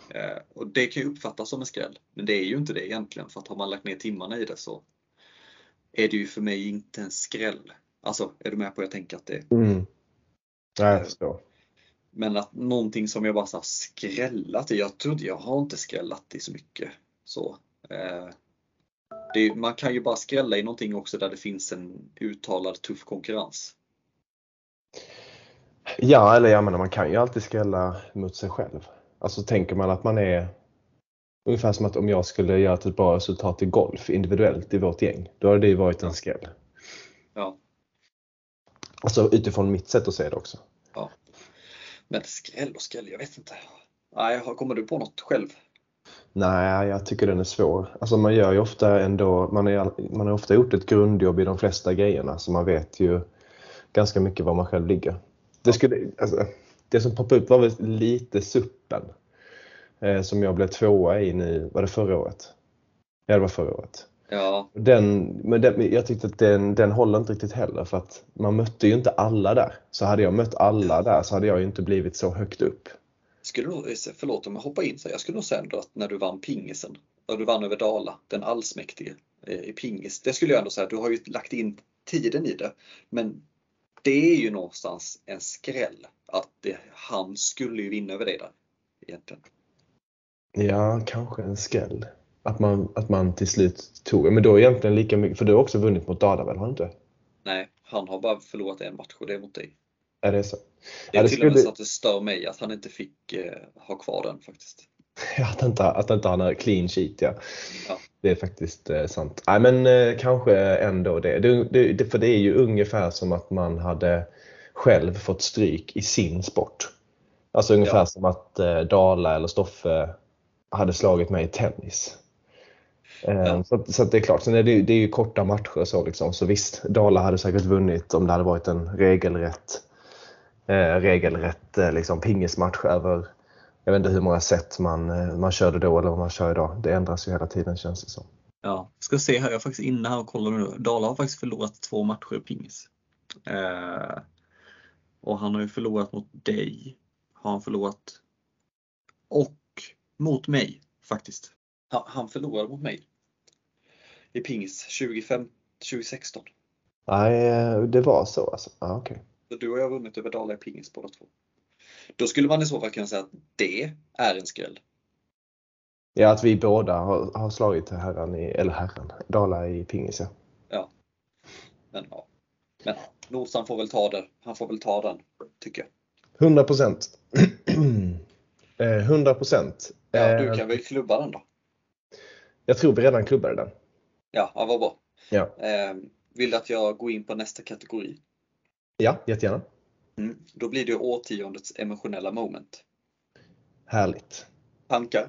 Eh, och det kan ju uppfattas som en skräll, men det är ju inte det egentligen för att har man lagt ner timmarna i det så är det ju för mig inte en skräll. Alltså, är du med på hur jag tänker att det är? Mm. Jag förstår. Men att någonting som jag bara så skrällat i, jag trodde jag har inte skrällat i så mycket. Så, eh, det, man kan ju bara skrälla i någonting också där det finns en uttalad tuff konkurrens. Ja, eller jag menar man kan ju alltid skrälla mot sig själv. Alltså tänker man att man är ungefär som att om jag skulle göra ett bra resultat i golf individuellt i vårt gäng, då hade det ju varit en skräll. Ja. Alltså utifrån mitt sätt att se det också. Ja. Men skräll och skräll, jag vet inte. Nej, kommer du på något själv? Nej, jag tycker den är svår. Alltså man gör ju ofta ändå, man, är, man har ofta gjort ett grundjobb i de flesta grejerna så man vet ju ganska mycket var man själv ligger. Det, skulle, alltså, det som poppade upp var väl lite suppen eh, som jag blev tvåa i nu, var det förra året? Ja, det var förra året. Ja. Den, men den, jag tyckte att den, den håller inte riktigt heller för att man mötte ju inte alla där. Så hade jag mött alla där så hade jag ju inte blivit så högt upp. Skulle nog, förlåt om jag hoppar in så jag skulle nog säga ändå att när du vann pingisen och du vann över Dala, den allsmäktige eh, i pingis. Det skulle jag ändå säga, du har ju lagt in tiden i det. Men det är ju någonstans en skräll att det, han skulle ju vinna över dig där. Egentligen. Ja, kanske en skräll. Att man, att man till slut tog, men då egentligen lika mycket, för du har också vunnit mot Dada väl, har du inte? Nej, han har bara förlorat en match och det är mot dig. Är det så? Det är ja, det till och med så att det stör mig att han inte fick eh, ha kvar den faktiskt. att inte, att inte han har clean sheet ja. ja. Det är faktiskt eh, sant. Nej men eh, kanske ändå det. Det, det. För det är ju ungefär som att man hade själv fått stryk i sin sport. Alltså ungefär ja. som att eh, Dala eller Stoffe hade slagit mig i tennis. Ja. Så, så det är klart, Sen är det, det är ju korta matcher så liksom. Så visst, Dala hade säkert vunnit om det hade varit en regelrätt, eh, regelrätt eh, liksom pingismatch över jag vet inte hur många set man, eh, man körde då eller vad man kör idag. Det ändras ju hela tiden känns det som. Ja, ska se här, jag är faktiskt inne här och kollar nu. Dala har faktiskt förlorat två matcher i pingis. Eh, och han har ju förlorat mot dig. Har han förlorat. Och mot mig faktiskt. Han, förlorade mot mig. I pingis 2015, 2016. Nej, eh, det var så alltså? Ah, okay. Så du och jag har vunnit över Dala i pingis båda två. Då skulle man i så fall kunna säga att det är en skräll. Ja, att vi båda har, har slagit herran, i, eller herran, Dala i pingis ja. Ja. Men ja. Men Nordstrand får väl ta det. Han får väl ta den, tycker jag. 100 procent. 100 procent. Ja, du eh, kan väl klubba den då? Jag tror vi redan klubbade den. Ja, ja vad bra. Ja. Eh, vill du att jag går in på nästa kategori? Ja, jättegärna. Mm, då blir det årtiondets emotionella moment. Härligt. Tankar?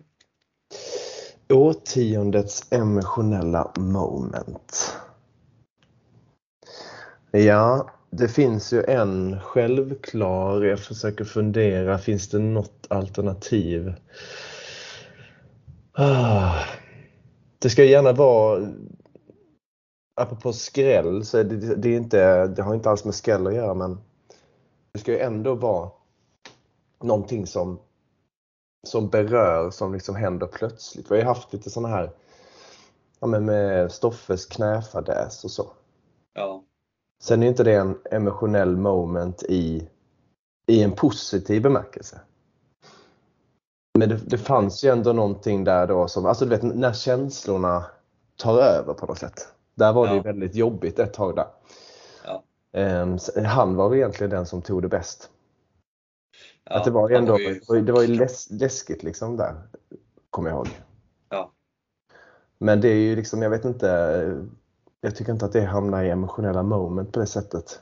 Årtiondets emotionella moment. Ja, det finns ju en självklar. Jag försöker fundera, finns det något alternativ? Ah. Det ska gärna vara apropå skräll så det, det, är inte, det har inte alls med skräll att göra men det ska ju ändå vara någonting som, som berör, som liksom händer plötsligt. Vi har ju haft lite sådana här ja, men med Stoffes knäfadäs och så. Ja. Sen är inte det en emotionell moment i, i en positiv bemärkelse. Men det, det fanns ju ändå någonting där då som, alltså du vet när känslorna tar över på något sätt. Där var ja. det väldigt jobbigt ett tag där. Ja. Um, han var egentligen den som tog det bäst. Ja, att det var ändå, var ju... det var ju läs, läskigt liksom där, kommer jag ihåg. Ja. Men det är ju liksom, jag vet inte, jag tycker inte att det hamnar i emotionella moment på det sättet.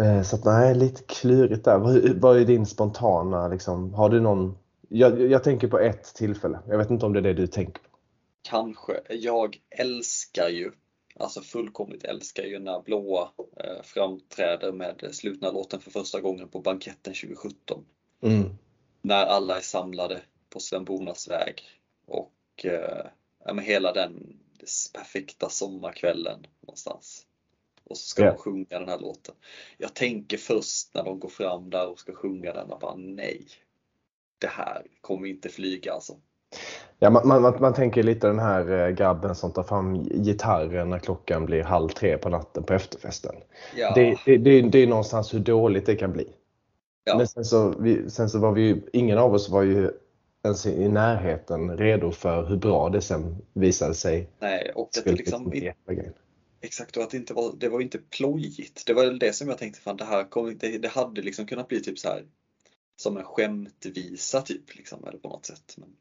Uh, så att nej, lite klurigt där. Vad, vad är din spontana, liksom, har du någon Jag, jag tänker på ett tillfälle. Jag vet inte om det är det du tänker på. Kanske. Jag älskar ju, alltså fullkomligt älskar ju när Blåa eh, framträder med slutna låten för första gången på banketten 2017. Mm. När alla är samlade på Sven Bonas väg och eh, ja, men hela den perfekta sommarkvällen någonstans. Och så ska Ja. de sjunga den här låten. Jag tänker först när de går fram där och ska sjunga den och bara nej. Det här kommer inte flyga alltså. Ja, man, man, man, tänker lite den här eh, grabben som tar fram gitarren när klockan blir halv tre på natten på efterfesten. Ja, Det, det, det, det är någonstans hur dåligt det kan bli. ja, Men sen så, vi, sen så var vi ju, ingen av oss var ju ens i närheten redo för hur bra det sen visade sig. nej, och det liksom grejen. Exakt, och att det inte var, det var inte plojigt. Det var det som jag tänkte, fan det här kommer inte, det hade liksom kunnat bli typ så här som en skämtvisa typ, liksom, eller på något sätt. Men,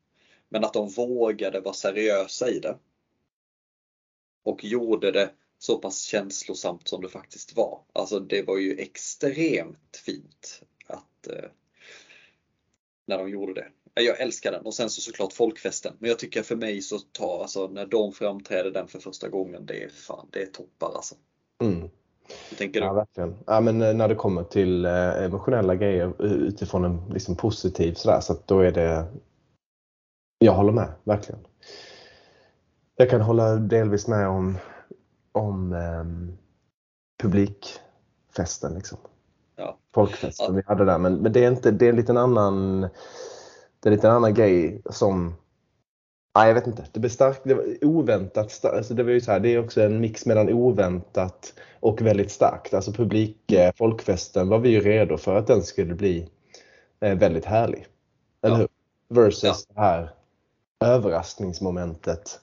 men att de vågade vara seriösa i det. Och gjorde det så pass känslosamt som det faktiskt var. Alltså det var ju extremt fint att eh, när de gjorde det. Jag älskar den och sen så såklart folkfesten. Men jag tycker för mig så tar alltså när de framträder den för första gången, det är fan, det är toppar alltså. Mm. Hur tänker du? Ja, verkligen. Ja, men eh, när det kommer till eh, emotionella grejer utifrån en liksom, positiv sådär, så då är det... Jag håller med, verkligen. Jag kan hålla delvis med om, om ehm, publikfesten. Liksom. Ja. Folkfesten Ja. vi hade där. Men, men det är inte, det är en liten annan, det är en liten annan grej som Nej, jag vet inte. Det blev starkt. Det var oväntat starkt. Alltså det var ju så här, det är också en mix mellan oväntat och väldigt starkt. Alltså publik, eh, folkfesten var vi ju redo för att den skulle bli eh, väldigt härlig. Eller Ja. hur? Versus det här överraskningsmomentet.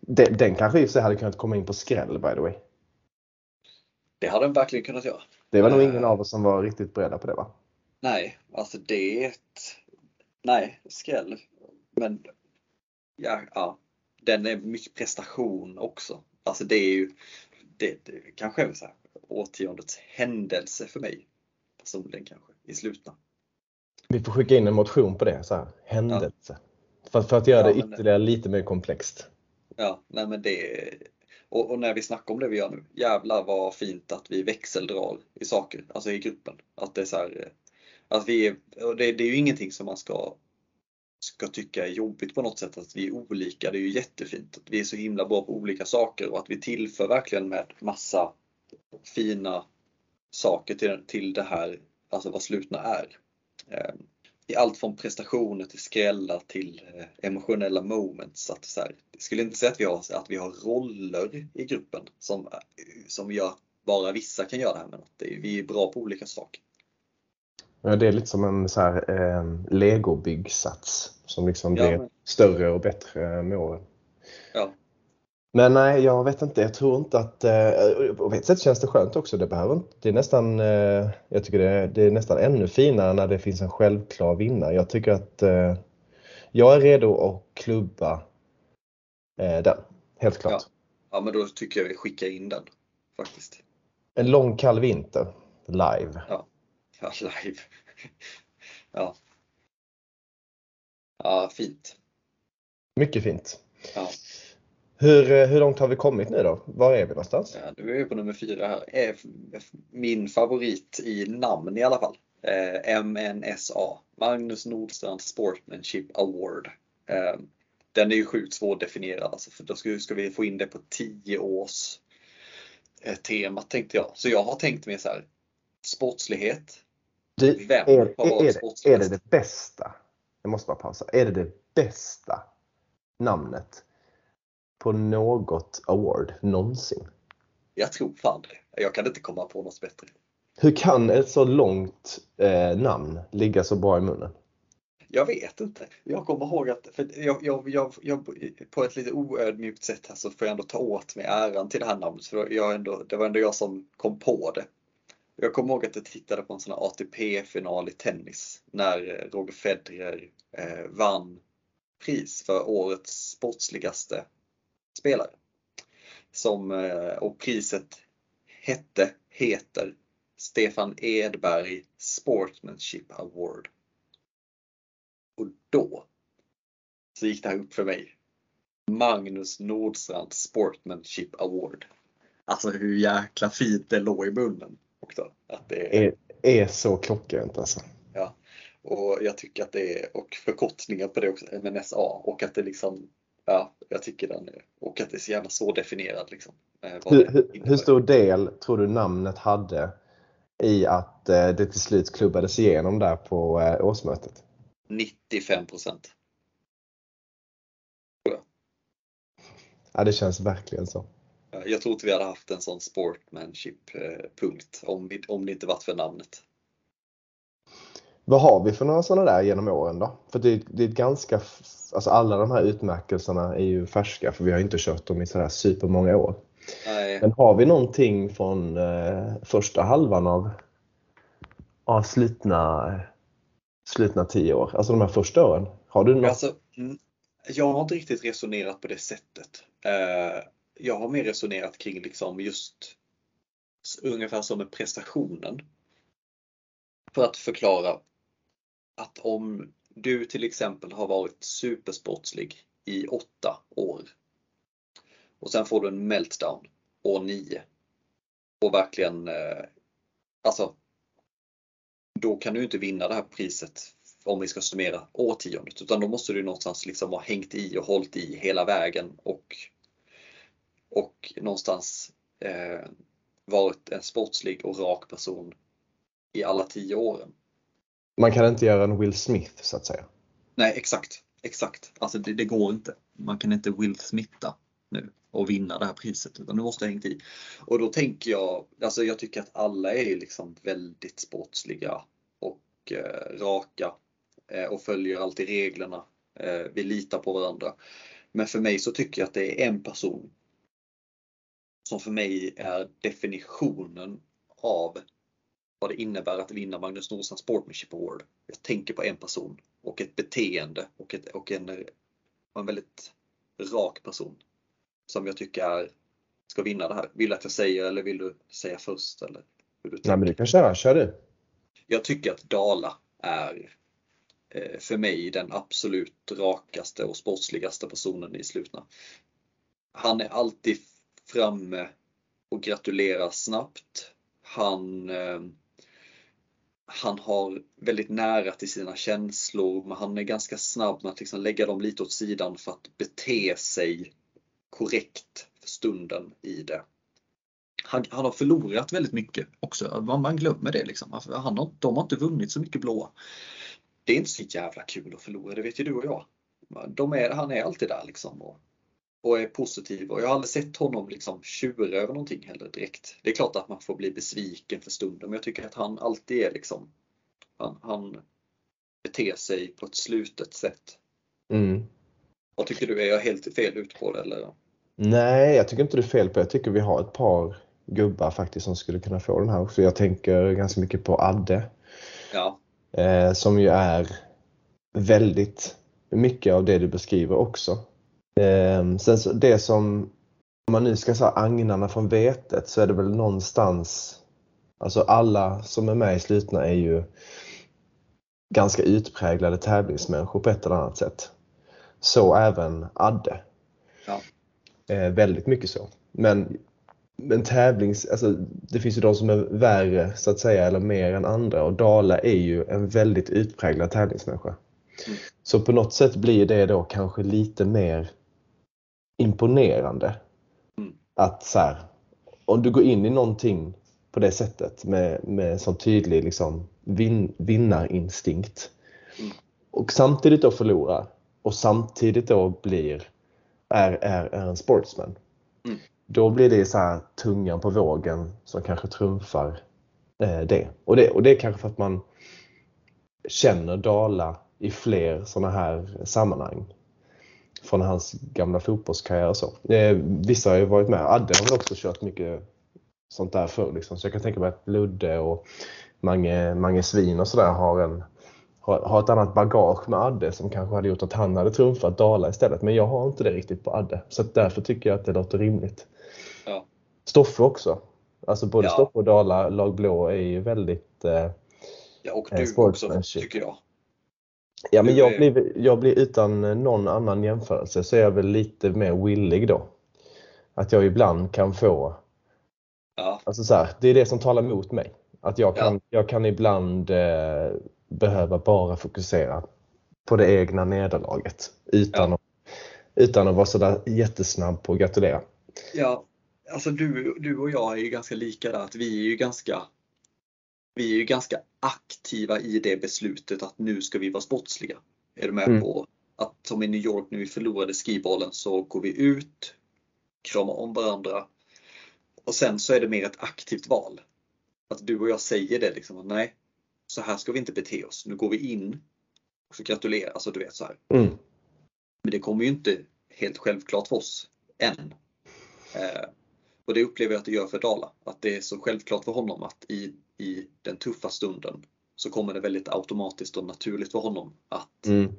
Den, den kanske i sig hade kunnat komma in på skräll by the way. Det hade den verkligen kunnat göra. Det var nog Eh. ingen av oss som var riktigt beredda på det va? Nej, alltså det. Nej, skräll. Men ja, ja, den är mycket prestation också. Alltså det är ju det, det kanske är så här, årtiondets händelse för mig. Personligen kanske, i slutna. Vi får skicka in en motion på det. Så här, händelse. För, för att göra Ja, det ytterligare lite mer komplext. Ja, nej men det och, och när vi snackar om det vi gör nu, jävlar vad fint att vi växeldrar i saker, alltså i gruppen. Att det är så här, eh, att vi och det, det är ju ingenting som man ska, ska tycka är jobbigt på något sätt, att vi är olika. Det är ju jättefint att vi är så himla bra på olika saker och att vi tillför verkligen med massa fina saker till, till det här, alltså vad slutna är. Ehm, I allt från prestationer till skrällar till eh, emotionella moments. Att så här, jag skulle inte säga att vi har, att vi har roller i gruppen som, som gör att bara vissa kan göra det här, men att det, vi är bra på olika saker. Ja, det är lite som en så här, eh, legobyggsats som liksom Ja, blir men- större och bättre med åren. Ja. Men nej, jag vet inte. Jag tror inte att... Eh, på ett sätt känns det skönt också. Det, behöver inte, det är nästan... Eh, jag tycker det är, det är nästan ännu finare när det finns en självklar vinnare. Jag tycker att eh, jag är redo att klubba eh, den. Helt klart. Ja. Ja, men då tycker jag vi skickar in den faktiskt. En lång kall vinter live. Ja, live. Ja. Ja, fint. Mycket fint. Ja. Hur, eh, hur långt har vi kommit nu då? Var är vi någonstans? Ja, nu är vi på nummer fyra här. Eh, Min favorit i namn i alla fall. Eh, MNSA. Magnus Nordstrand Sportsmanship Award. Eh, Den är ju sjukt svårdefinierad alltså, för då ska, ska vi få in det på 10 års eh, temat tänkte jag. Så jag har tänkt mig så här. Sportslighet. Du, Vem är, är, är, det, är det det bästa? Jag måste bara pausa. Är det det bästa namnet på något award någonsin? Jag tror fan det. Jag kan inte komma på något bättre. Hur kan ett så långt eh, namn ligga så bra i munnen? Jag vet inte. Jag kommer ihåg att för jag, jag, jag, jag, på ett lite oödmjukt sätt här så får jag ändå ta åt mig äran till det här namnet. För jag ändå, det var ändå jag som kom på det. Jag kommer ihåg att jag tittade på en sån här ATP-final i tennis när eh, Roger Federer eh, vann pris för årets sportsligaste spelare. Som, eh, och priset hette, heter Stefan Edberg Sportsmanship Award. Och då så gick det här upp för mig. Magnus Nordstrand Sportmanship Award. Alltså hur jäkla fint det låg i munnen också. Att det är, är så klockrent alltså. Ja, och jag tycker att det är, och förkortningen på det också, MNSA, och att det liksom, ja, jag tycker den är, och att det är så jävla svårdefinierad liksom. Eh, hur, hur, hur stor del tror du namnet hade i att eh, det till slut klubbades igenom där på eh, årsmötet? 95 procent. Ja, det känns verkligen så. Jag tror inte vi hade haft en sån sportmanship-punkt om, om det inte varit för namnet. Vad har vi för några sådana där genom åren då? För det, det är ganska, alltså alla de här utmärkelserna är ju färska för vi har inte kört dem i sådär supermånga år. Nej. Men har vi någonting från eh, första halvan av, av slutna, slutna tio år? Alltså de här första åren? Har du något? Alltså, mm, jag har inte riktigt resonerat på det sättet. Eh, jag har mer resonerat kring liksom just ungefär som med prestationen. För att förklara att om du till exempel har varit supersportslig i åtta år och sen får du en meltdown år nio och verkligen, eh, alltså, då kan du inte vinna det här priset om vi ska summera årtiondet utan då måste du någonstans liksom ha hängt i och hållit i hela vägen och, och någonstans eh, varit en sportslig och rak person i alla tio åren. Man kan inte göra en Will Smith så att säga? Nej exakt, exakt. Alltså det, det går inte. Man kan inte Will Smitha nu och vinna det här priset utan du måste ha hängt i. Och då tänker jag, alltså jag tycker att alla är liksom väldigt sportsliga och eh, raka eh, och följer alltid reglerna. Eh, vi litar på varandra. Men för mig så tycker jag att det är en person som för mig är definitionen av vad det innebär att vinna Magnus Nordstrand Sportmanship Award. Jag tänker på en person och ett beteende och, ett, och en, en väldigt rak person som jag tycker är, ska vinna det här. Vill du att jag säger eller vill du säga först? Eller hur du Nej men du kan köra, kör du. Jag tycker att Dala är eh, för mig den absolut rakaste och sportsligaste personen i slutna. Han är alltid framme och gratulerar snabbt. Han eh, han har väldigt nära till sina känslor men han är ganska snabb med att liksom lägga dem lite åt sidan för att bete sig korrekt för stunden i det. Han, han har förlorat väldigt mycket också. Man, man glömmer det liksom. Han har, de har inte vunnit så mycket blåa. Det är inte så jävla kul att förlora, det vet ju du och jag. De är, han är alltid där liksom. Och, och är positiv och jag har aldrig sett honom liksom tjura över någonting heller direkt. Det är klart att man får bli besviken för stunden men jag tycker att han alltid är liksom han, han beter sig på ett slutet sätt. Mm. Vad tycker du? Är jag helt fel ut på det eller? Nej, jag tycker inte du är fel på det. Jag tycker vi har ett par gubbar faktiskt som skulle kunna få den här också. Jag tänker ganska mycket på Adde. Ja. Eh, som ju är väldigt mycket av det du beskriver också. Eh, sen så, det som, om man nu ska säga agnarna från vetet så är det väl någonstans, alltså alla som är med i slutna är ju ganska utpräglade tävlingsmänniskor på ett eller annat sätt. Så även Adde. Ja. Eh, väldigt mycket så. Men, men tävlings, alltså, det finns ju de som är värre så att säga eller mer än andra och Dala är ju en väldigt utpräglad tävlingsmänniska. Mm. Så på något sätt blir det då kanske lite mer imponerande. Mm. Att så här, om du går in i någonting på det sättet med, med sån tydlig liksom, vin, vinnarinstinkt mm. och samtidigt då förlorar och samtidigt då blir är, är, är en sportsman. Mm. Då blir det så här tungan på vågen som kanske trumfar eh, det. Och, det. och det är kanske för att man känner Dala i fler sådana här sammanhang. Från hans gamla fotbollskarriär och så. Eh, vissa har ju varit med. Adde har väl också kört mycket sånt där förr. Liksom. Så jag kan tänka mig att Ludde och Mange, Mange Svin och sådär har en har, ett annat bagage med Adde som kanske hade gjort att han hade trumfat Dala istället. Men jag har inte det riktigt på Adde. Så därför tycker jag att det låter rimligt. Ja. Stoffe också. Alltså både ja. Stoffe och Dala, lag blå, är ju väldigt eh, Ja, och du också tycker jag. Ja, men jag blir, jag blir utan någon annan jämförelse så är jag väl lite mer willig då. Att jag ibland kan få, Ja, alltså så här, det är det som talar emot mig. Att jag kan, Ja. jag kan ibland eh, behöva bara fokusera på det egna nederlaget utan, Ja. att, utan att vara sådär jättesnabb på att gratulera. ja alltså du, du och jag är ju ganska lika där. Att vi är ju ganska vi är ju ganska aktiva i det beslutet att nu ska vi vara sportsliga. Är du med Mm. på att som i New York när vi förlorade skibollen så går vi ut, kramar om varandra och sen så är det mer ett aktivt val. Att du och jag säger det liksom att nej, så här ska vi inte bete oss. Nu går vi in och så gratulerar, alltså du vet så här. Mm. Men det kommer ju inte helt självklart för oss än. Eh, och det upplever jag att det gör för Dala. Att det är så självklart för honom att i, i den tuffa stunden så kommer det väldigt automatiskt och naturligt för honom att, Mm.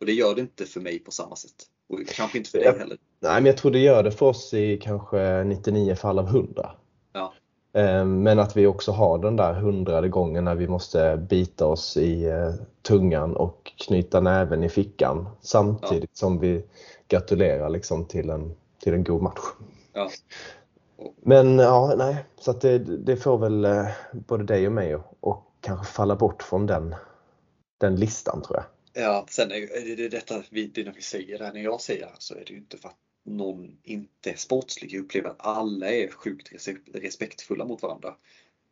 och det gör det inte för mig på samma sätt. Och kanske inte för Ja. dig heller. Nej, men jag tror det gör det för oss i kanske 99 fall av 100. Ja. Eh, Men att vi också har den där hundrade gången när vi måste bita oss i eh, tungan och knyta näven i fickan samtidigt som vi gratulerar liksom till en, till en god match. Ja. Men ja, nej, så att det, det får väl eh, både dig och mig och, och kanske falla bort från den, den listan tror jag. Ja, sen är det detta vi, det när vi säger det här, när jag säger det så är det ju inte för att någon inte är sportslig. Jag upplever att alla är sjukt res- respektfulla mot varandra.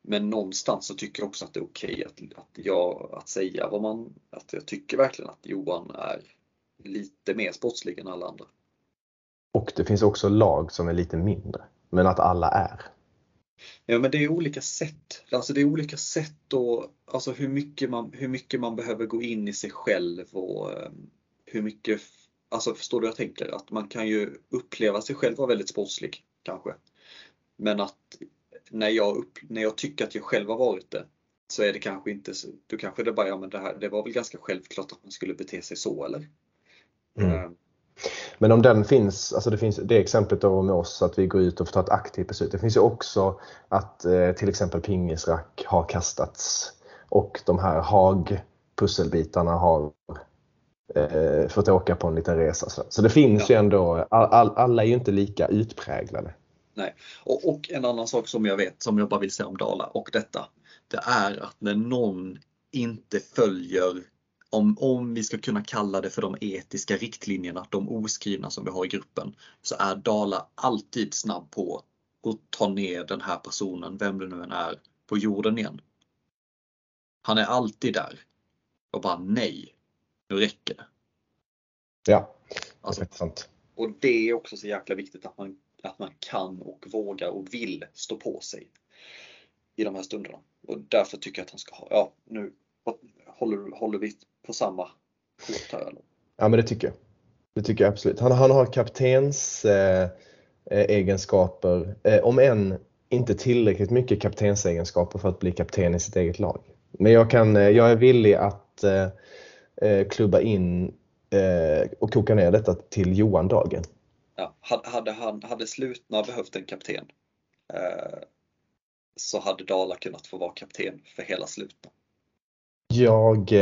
Men någonstans så tycker jag också att det är okej att, att, jag, att säga vad man, att jag tycker verkligen att Johan är lite mer sportslig än alla andra. Och det finns också lag som är lite mindre, men att alla är. Ja men det är olika sätt. Alltså det är olika sätt och alltså hur mycket man, hur mycket man behöver gå in i sig själv och eh, hur mycket, alltså förstår du jag tänker? Att man kan ju uppleva sig själv vara väldigt sportslig kanske. Men att när jag, upp, när jag tycker att jag själv har varit det så är det kanske inte så, då kanske det bara, ja men det här, det var väl ganska självklart att man skulle bete sig så eller? Mm. Men om den finns, alltså det finns det exemplet då med oss att vi går ut och får ta ett aktivt beslut. Det finns ju också att eh, till exempel pingisrack har kastats och de här Haag-pusselbitarna har eh, fått åka på en liten resa. Så, så det finns Ja. ju ändå, all, all, alla är ju inte lika utpräglade. Och, och en annan sak som jag vet, som jag bara vill säga om Dala och detta, det är att när någon inte följer, om, om vi ska kunna kalla det för de etiska riktlinjerna, de oskrivna som vi har i gruppen, så är Dala alltid snabb på att ta ner den här personen, vem det nu än är, på jorden igen. Han är alltid där och bara nej, nu räcker det. Ja, det Alltså, sant. och det är också så jäkla viktigt att man, att man kan och vågar och vill stå på sig i de här stunderna. Och därför tycker jag att han ska ha, ja nu håller, håller vi på samma fot här eller? Ja, men det tycker jag. Det tycker jag absolut. Han, han har kaptens eh, eh, egenskaper, eh, om än inte tillräckligt mycket kaptensegenskaper för att bli kapten i sitt eget lag. Men jag, kan, eh, jag är villig att eh, eh, klubba in eh, och koka ner detta till Johan Dagen. Ja, hade, hade, han, hade Slutna behövt en kapten eh, så hade Dala kunnat få vara kapten för hela Slutna. Jag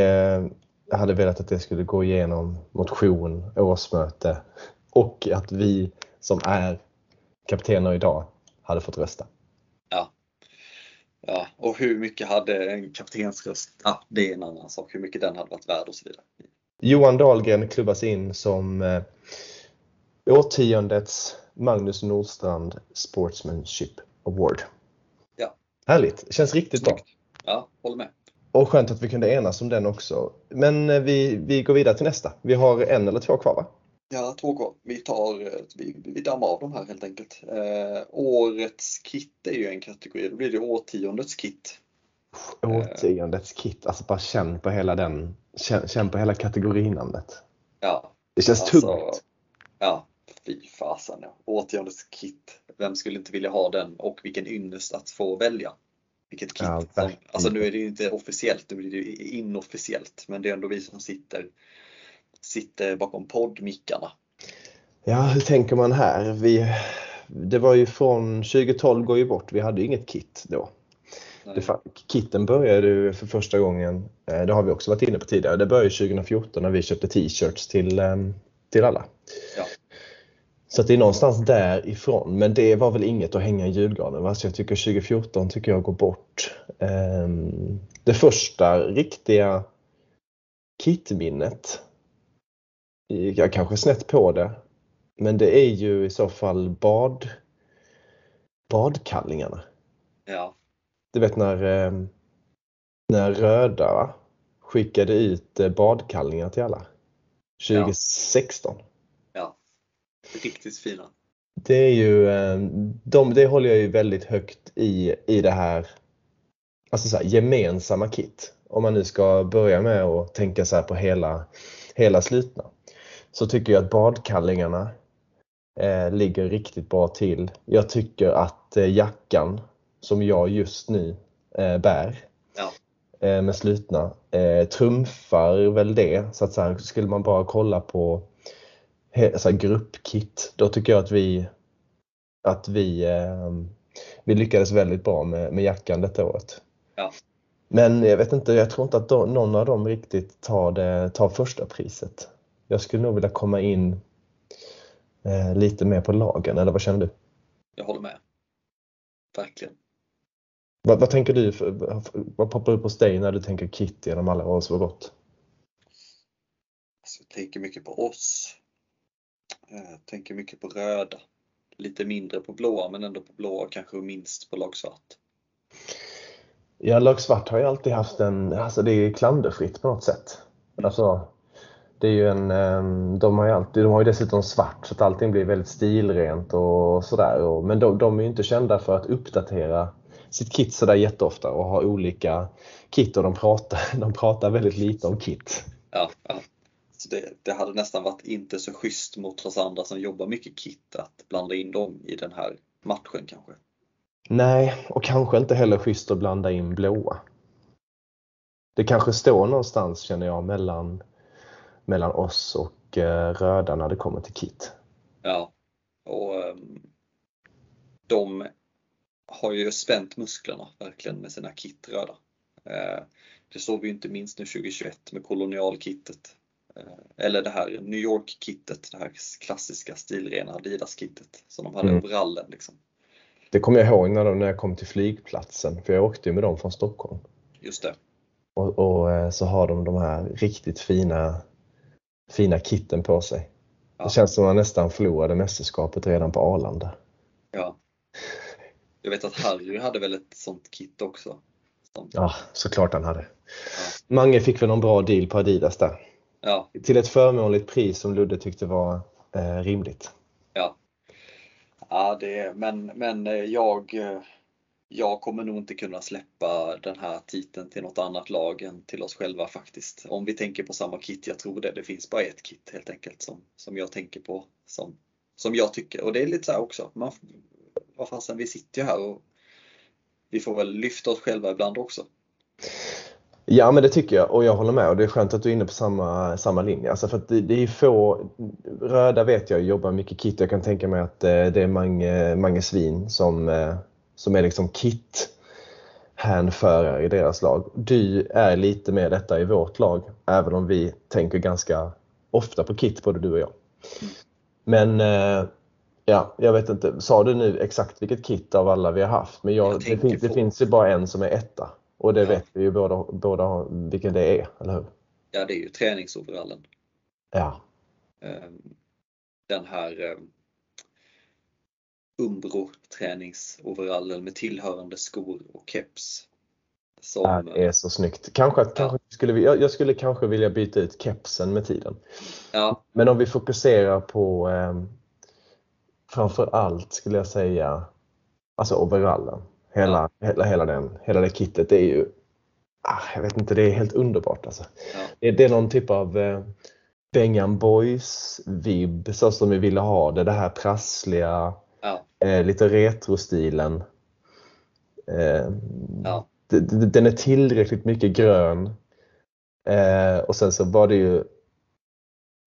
eh, hade velat att det skulle gå igenom motion, årsmöte och att vi som är kaptener idag hade fått rösta. Ja, och hur mycket hade en kaptensröst, ja det är en annan sak, hur mycket den hade varit värd och så vidare. Johan Dahlgren klubbas in som eh, årtiondets Magnus Nordstrand Sportsmanship Award. Ja. Härligt, känns riktigt bra. Snyggt. Ja, håller med. Och skönt att vi kunde enas om den också. Men eh, vi, vi går vidare till nästa. Vi har en eller två kvar va? Ja, två kvar. Vi tar, eh, vi, vi dammar av de här helt enkelt. Eh, årets kit är ju en kategori, då blir det årtiondets kit. Årtiondets kit, alltså bara känn på hela den, känn, känn på hela kategorinamnet. Ja, Det känns Alltså, tungt. ja, fy fasen. Ja. Årtiondets kit. Vem skulle inte vilja ha den och vilken ynnest att få välja. Vilket kit. Ja, alltså nu är det ju inte officiellt, nu blir det inofficiellt. Men det är ändå vi som sitter, sitter bakom poddmickarna. Ja, hur tänker man här? Vi, det var ju från 2012 går ju bort, vi hade ju inget kit då. Det, kitten började ju för första gången, eh, det har vi också varit inne på tidigare, det började 2014 när vi köpte t-shirts till, ehm, till alla. Ja. Så det är någonstans därifrån, men det var väl inget att hänga i julgranen. va? Så jag tycker 2014 tycker jag går bort. Ehm, Det första riktiga kitminnet, jag kanske snett på det, men det är ju i så fall bad, badkallingarna. Ja, Du vet när, eh, när Röda va? skickade ut eh, badkallingar till alla. 2016. Riktigt fina. Det är ju, eh, de, det håller jag ju väldigt högt i, i det här, alltså så här, gemensamma kit. Om man nu ska börja med att tänka så här på hela, hela slutna. Så tycker jag att badkallingarna eh, ligger riktigt bra till. Jag tycker att eh, jackan som jag just nu eh, bär Ja. eh, med slutna eh, trumfar väl det. Så att så här, skulle man bara kolla på så gruppkit, då tycker jag att vi att vi, eh, vi lyckades väldigt bra med, med jackan detta året. Ja. Men jag vet inte, jag tror inte att de, någon av dem riktigt tar, det, tar första priset. Jag skulle nog vilja komma in eh, lite mer på lagen, eller vad känner du? Jag håller med. Verkligen. Vad, vad tänker du, för, vad poppar upp hos dig när du tänker kit genom alla år som har gått? Alltså, jag tänker mycket på oss. Eh, Jag tänker mycket på röda. Lite mindre på blåa men ändå på blåa kanske minst på lag svart. Ja, lag svart har ju alltid haft en, alltså det är klanderfritt på något sätt. Alltså, det är ju en, ehm, de har ju alltid, de har ju dessutom svart så att allting blir väldigt stilrent och sådär. Och- Men de, de är ju inte kända för att uppdatera sitt kit sådär jätteofta och ha olika kit och de pratar, de pratar väldigt lite om kit. Ja, ja. Det, det hade nästan varit inte så schysst mot oss andra som jobbar mycket kit att blanda in dem i den här matchen kanske. Nej, och kanske inte heller schysst att blanda in blåa. Det kanske står någonstans känner jag mellan, mellan oss och eh, röda när det kommer till kit. Ja, och ehm, de har ju spänt musklerna verkligen med sina kit röda. Eh, det såg vi inte minst nu 2021 med kolonialkittet. Eh, eller det här New York-kittet, det här klassiska stilrena Adidas-kittet som de hade Mm. overallen liksom. Det kommer jag ihåg när, de, när jag kom till flygplatsen, för jag åkte med dem från Stockholm. Just det. Och, och eh, så har de de här riktigt fina, fina kitten på sig. Ja. Det känns som att man nästan förlorade mästerskapet redan på Arlanda. Ja. Jag vet att Harry hade väl ett sånt kit också. Som, Ja, såklart han hade. Mange fick väl någon bra deal på Adidas där. Ja, Till ett förmånligt pris som Ludde tyckte var eh, rimligt. ja det, men, men eh, jag, eh, jag kommer nog inte kunna släppa den här titeln till något annat lag än till oss själva faktiskt. Om vi tänker på samma kit, jag tror det. Det finns bara ett kit helt enkelt som, som jag tänker på. Som, som jag tycker. Och det är lite så här också. Man, vad fasen, vi sitter ju här och vi får väl lyfta oss själva ibland också. Ja, men det tycker jag och jag håller med och det är skönt att du är inne på samma, samma linje. Alltså för det, det är få, röda vet jag jobbar mycket kit. Jag kan tänka mig att eh, det är Mange, Mange Svin som, eh, som är liksom kit hänförare i deras lag. Du är lite mer detta i vårt lag, även om vi tänker ganska ofta på kit, både du och jag. Men eh, ja, jag vet inte, sa du nu exakt vilket kit av alla vi har haft? Men jag, Jag det, fin, det finns ju bara en som är etta. Och det Ja. vet vi ju båda, båda vilken det är, eller hur? Ja, det är ju träningsoverallen. Ja. Ehm, Den här ehm, Umbro träningsoverallen med tillhörande skor och keps. Som, Det är så snyggt. Kanske, att- kanske skulle jag, jag skulle kanske vilja byta ut kepsen med tiden. ja, Men om vi fokuserar på eh, framför allt skulle jag säga alltså overallen. Hela, hela, hela, den, hela det kittet är ju ah, jag vet inte, det är helt underbart alltså. Ja. Det, det är någon typ av eh, Bengan Boys vibb så som vi ville ha det. Det här prassliga, ja, eh, lite retrostilen. Eh, ja, den är tillräckligt mycket grön. Eh, och sen så var det ju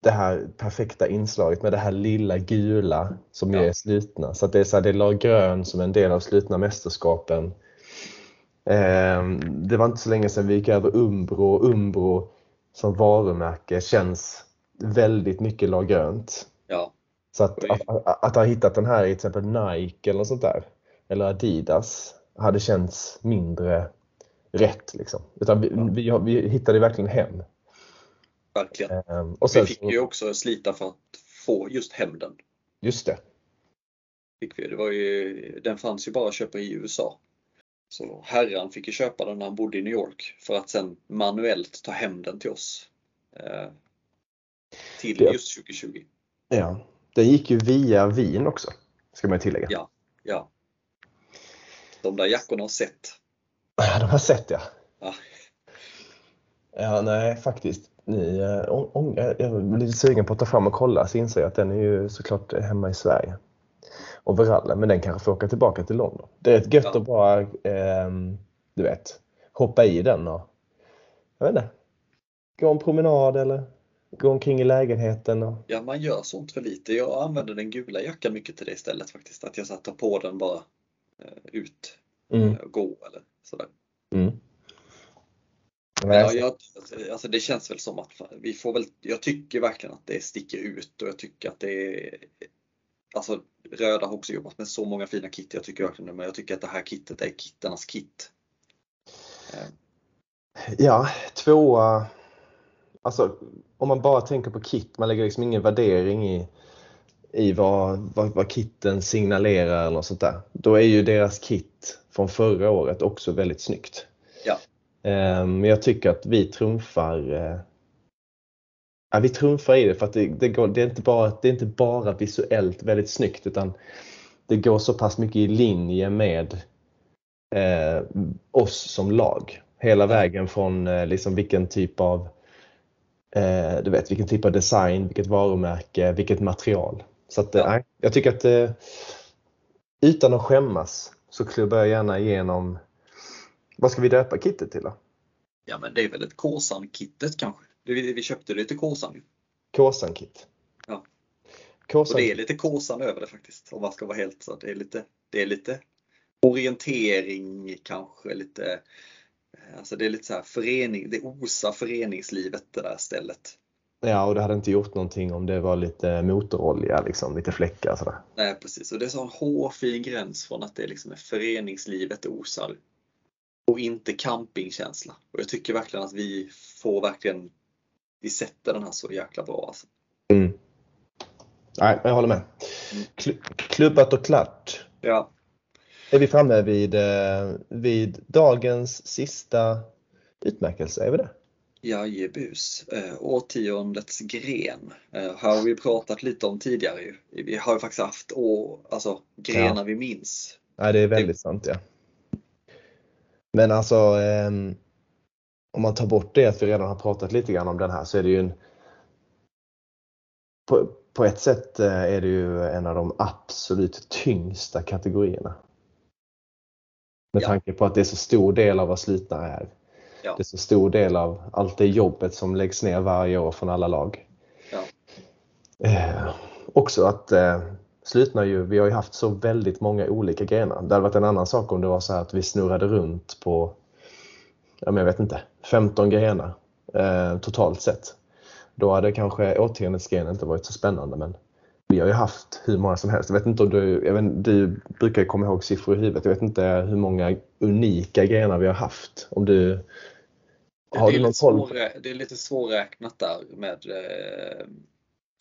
det här perfekta inslaget med det här lilla gula som Ja. är slutna. Så att det är, så här, det lag grön som en del av slutna mästerskapen. Ehm, det var inte så länge sedan vi gick över Umbro. Umbro som varumärke känns väldigt mycket laggrönt. Ja, Så att, att, att, att ha hittat den här i till exempel Nike eller något sånt där, eller Adidas, hade känts mindre rätt. Liksom. Utan vi, vi, har- vi hittade verkligen hem. Verkligen. Ehm, Och Vi sen, fick så- ju också slita för att få just hämnden. Just det. Fick vi. Det var ju, den fanns ju bara att köpa i USA. Så herran fick ju köpa den när han bodde i New York för att sen manuellt ta hem den till oss. Eh, till Det- just 2020. Ja. Den gick ju via Wien också, ska man tillägga. Ja. Ja. De där jackorna har sett. Ja, de har sett ja. Ja. Ja, nej faktiskt. Ni, äh, ång, ång, jag är lite sugen på att ta fram och kolla så inser jag att den är ju såklart hemma i Sverige. Overallen, men den kanske får åka tillbaka till London. Det är ett gött Ja. att bara, ehm, du vet, hoppa i den och, jag vet inte, gå en promenad eller gå omkring i lägenheten. Och, Ja, man gör sånt för lite. Jag använder den gula jackan mycket till det istället faktiskt. Att jag här tar på den bara eh, ut mm, och gå eller sådär. mm. Ja, jag, alltså det känns väl som att vi får väl, jag tycker verkligen att det sticker ut och jag tycker att det är Alltså Röda har också jobbat med så många fina kit. Jag tycker verkligen men jag tycker att det här kittet är kittarnas kit. Eh, Ja, tvåa. Alltså om man bara tänker på kit, man lägger liksom ingen värdering i, i vad, vad, vad kitten signalerar eller något sånt där. Då är ju deras kit från förra året också väldigt snyggt. Eh, Men jag tycker att vi trumfar eh, Ja, vi trumfar i det för att det, det, går, det, är inte bara, det är inte bara visuellt väldigt snyggt utan det går så pass mycket i linje med eh, oss som lag. Hela vägen från eh, liksom vilken typ av eh, du vet, vilken typ av design, vilket varumärke, vilket material. Så att, eh, Ja. nej, jag tycker att eh, utan att skämmas så klubbar jag gärna igenom vad ska vi döpa kittet till då? Ja men det är väl ett Kåsan-kittet kanske. Det- Vi, vi köpte lite Kåsan ju. Kåsan-kit. Ja. Och Kåsan det är lite Kåsan över det faktiskt. Om man ska vara helt så. Det är lite, det är lite orientering kanske. Lite, eh, alltså det är lite så här förening, det osar föreningslivet det där stället. Ja, och det hade inte gjort någonting om det var lite motorolja, liksom, lite fläckar sådär. Nej precis, och det är så en hårfin gräns från att det liksom är föreningslivet det osar och inte campingkänsla. Och jag tycker verkligen att vi får verkligen, vi sätter den här så jäkla bra alltså. Mm. Nej, jag håller med. Mm. Kl- klubbat och klart. Ja, Är vi framme vid, eh, vid dagens sista utmärkelse? Är vi det? jajebus. Eh, årtiondets gren. Eh, här har vi pratat lite om tidigare ju. Vi har ju faktiskt haft år, alltså grenar vi minns. Nej, det är väldigt sant ja. Men alltså ehm, om man tar bort det att vi redan har pratat lite grann om den här så är det ju en på, på ett sätt eh, är det ju en av de absolut tyngsta kategorierna. Med Ja. tanke på att det är så stor del av vad slutna är. Ja. Det är så stor del av allt det jobbet som läggs ner varje år från alla lag. Ja. Eh, också att eh, slutna ju, vi har ju haft så väldigt många olika grenar. Det hade varit en annan sak om det var så här att vi snurrade runt på, ja, men jag vet inte, 15 grenar eh, totalt sett. Då hade kanske årtiondets gren inte varit så spännande men vi har ju haft hur många som helst. Jag vet inte om du, jag vet, du brukar komma ihåg siffror i huvudet. Jag vet inte hur många unika grenar vi har haft. Om du har det, du är någon lite koll? svårrä- det är lite svårräknat där med eh,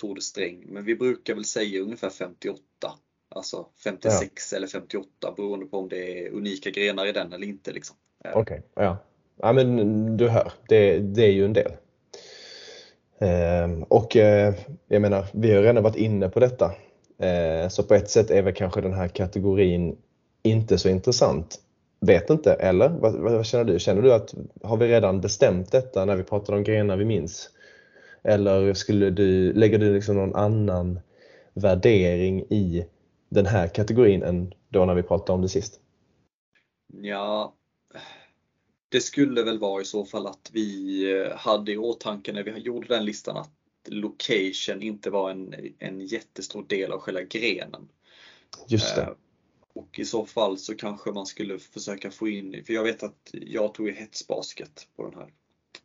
Tour de Sträng, men vi brukar väl säga ungefär 58. Alltså 56 eller 58 beroende på om det är unika grenar i den eller inte. Liksom. Eh, Okej, ja. ja. men du hör, det, det är ju en del. Ehm, och eh, jag menar, vi har redan varit inne på detta. Eh, så på ett sätt är väl kanske den här kategorin inte så intressant. Vet inte, eller? Vad, vad, vad känner du? Känner du att har vi redan bestämt detta när vi pratar om grenar vi minns? Eller skulle du, lägger du liksom någon annan värdering i den här kategorin än då när vi pratade om det sist? Ja, det skulle väl vara i så fall att vi eh, hade i åtanke när vi gjorde den listan att location inte var en, en jättestor del av själva grenen. Just det. Eh, Och i så fall så kanske man skulle försöka få in, för jag vet att jag tog ju hetsbasket på den här.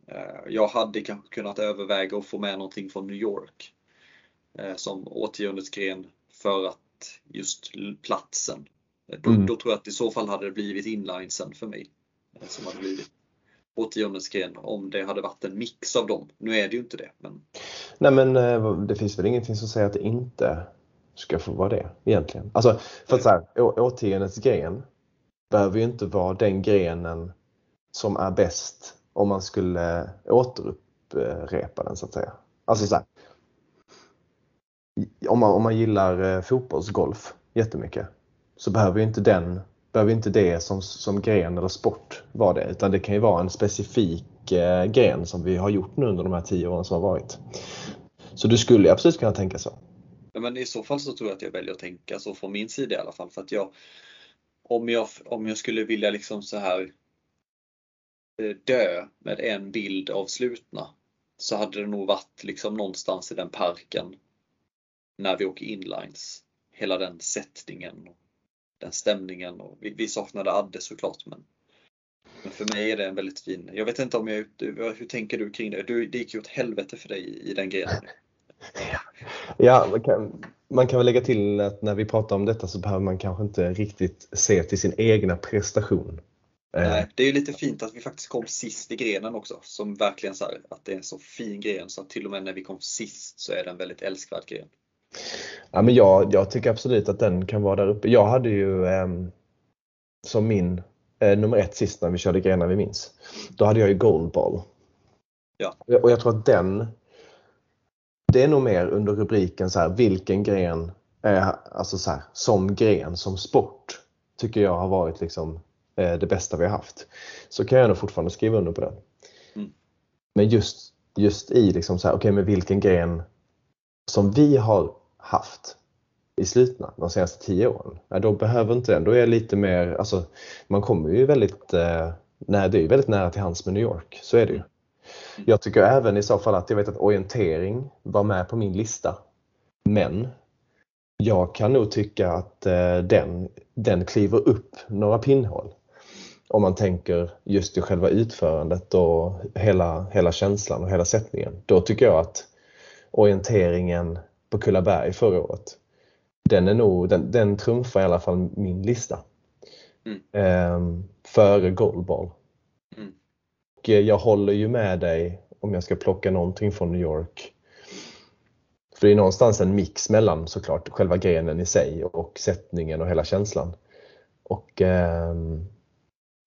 Eh, jag hade kanske kunnat överväga att få med någonting från New York eh, som årtiondets gren för att just platsen. Då, Mm. då tror jag att i så fall hade det blivit inlinesen för mig. eh, Som hade blivit årtiondets gren om det hade varit en mix av dem. Nu är det ju inte det. Men Nej men eh, det finns väl ingenting som säger att det inte ska få vara det egentligen. Alltså för att så här, årtiondets gren behöver ju inte vara den grenen som är bäst om man skulle återupprepa den så att säga. Alltså så här, om, man, om man gillar eh, fotbollsgolf jättemycket så behöver ju inte den behöver inte det som, som gren eller sport vara det utan det kan ju vara en specifik eh, gren som vi har gjort nu under de här tio åren som har varit. Så du skulle absolut kunna tänka så. Ja, Men i så fall så tror jag att jag väljer att tänka så från min sida i alla fall. För att jag, om, jag, om jag skulle vilja liksom så här dö med en bild av slutna så hade det nog varit liksom någonstans i den parken när vi åker inlines. Hela den sättningen och den stämningen. Och vi, vi saknade Adde såklart men, men för mig är det en väldigt fin. Jag vet inte om jag hur tänker du kring det? Du, det gick ju åt helvete för dig i den grejen. Ja, man kan, man kan väl lägga till att när vi pratar om detta så behöver man kanske inte riktigt se till sin egna prestation. Eh, Nej, det är ju lite fint att vi faktiskt kom sist i grenen också. Som verkligen så här, att det är en så fin gren så att till och med när vi kom sist så är det en väldigt älskvärd gren. Ja, men jag, jag tycker absolut att den kan vara där uppe. Jag hade ju ehm, som min eh, nummer ett sist när vi körde grenar vi minns. Då hade jag ju Goldball. Ja. Och jag- tror att den, det är nog mer under rubriken så här, vilken gren är, alltså så här, som gren, som sport, tycker jag har varit liksom eh, det bästa vi har haft. Så kan jag nog fortfarande skriva under på den. Mm. Men just, just i liksom så här, okej men vilken gren som vi har haft i slutna de senaste tio åren, ja, då behöver inte den, då är jag lite mer, alltså man kommer ju väldigt, eh, nej, det är ju väldigt nära till hands med New York, så är det ju. Jag tycker även i så fall att jag vet att orientering var med på min lista. Men jag kan nog tycka att eh, den, den kliver upp några pinnhål. Om man tänker just i själva utförandet och hela, hela känslan och hela sättningen. Då tycker jag att orienteringen på Kullaberg förra året, den, är nog, den, den trumfar i alla fall min lista. Mm. Ehm, före Goalball. Mm. Och jag håller ju med dig om jag ska plocka någonting från New York. För det är någonstans en mix mellan såklart själva grenen i sig och sättningen och hela känslan. Och, ehm,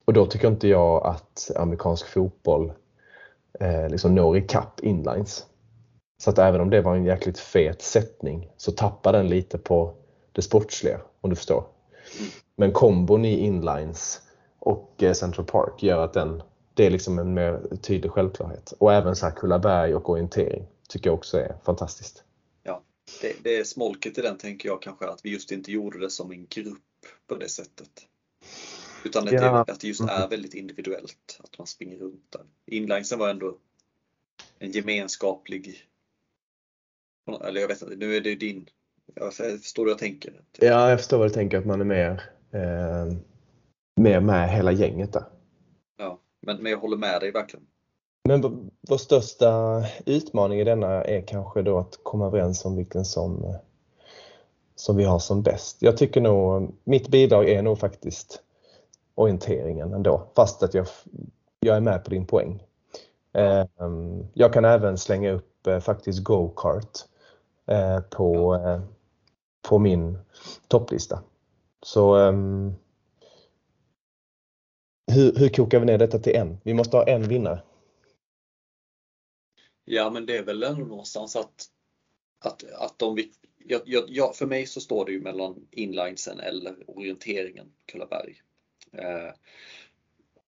och då tycker inte jag att amerikansk fotboll eh, liksom når ikapp inlines. Så att även om det var en jäkligt fet sättning så tappar den lite på det sportsliga om du förstår. Men kombon i inlines och eh, Central Park gör att den, det är liksom en mer tydlig självklarhet. Och även så här Kullaberg och orientering tycker jag också är fantastiskt. Det, det är smolket i den tänker jag kanske att vi just inte gjorde det som en grupp på det sättet. Utan att, Ja. det, att det just är väldigt individuellt, att man springer runt där. Inlinesen var ändå en gemenskaplig, eller jag vet inte, nu är det ju din, jag förstår du vad jag tänker? Ja, jag förstår vad du tänker, att man är mer, eh, mer med hela gänget där. Ja, men, men jag håller med dig verkligen. Men vår största utmaning i denna är kanske då att komma överens om vilken som, som vi har som bäst. Jag tycker nog, mitt bidrag är nog faktiskt orienteringen ändå, fast att jag, jag är med på din poäng. Eh, Jag kan även slänga upp eh, faktiskt go-kart eh, på, eh, på min topplista. Så ehm, hur, hur kokar vi ner detta till en? Vi måste ha en vinnare. Ja, men det är väl ändå någonstans att, att, att om vi, jag, jag, för mig så står det ju mellan inlinesen eller orienteringen Kullaberg. Eh,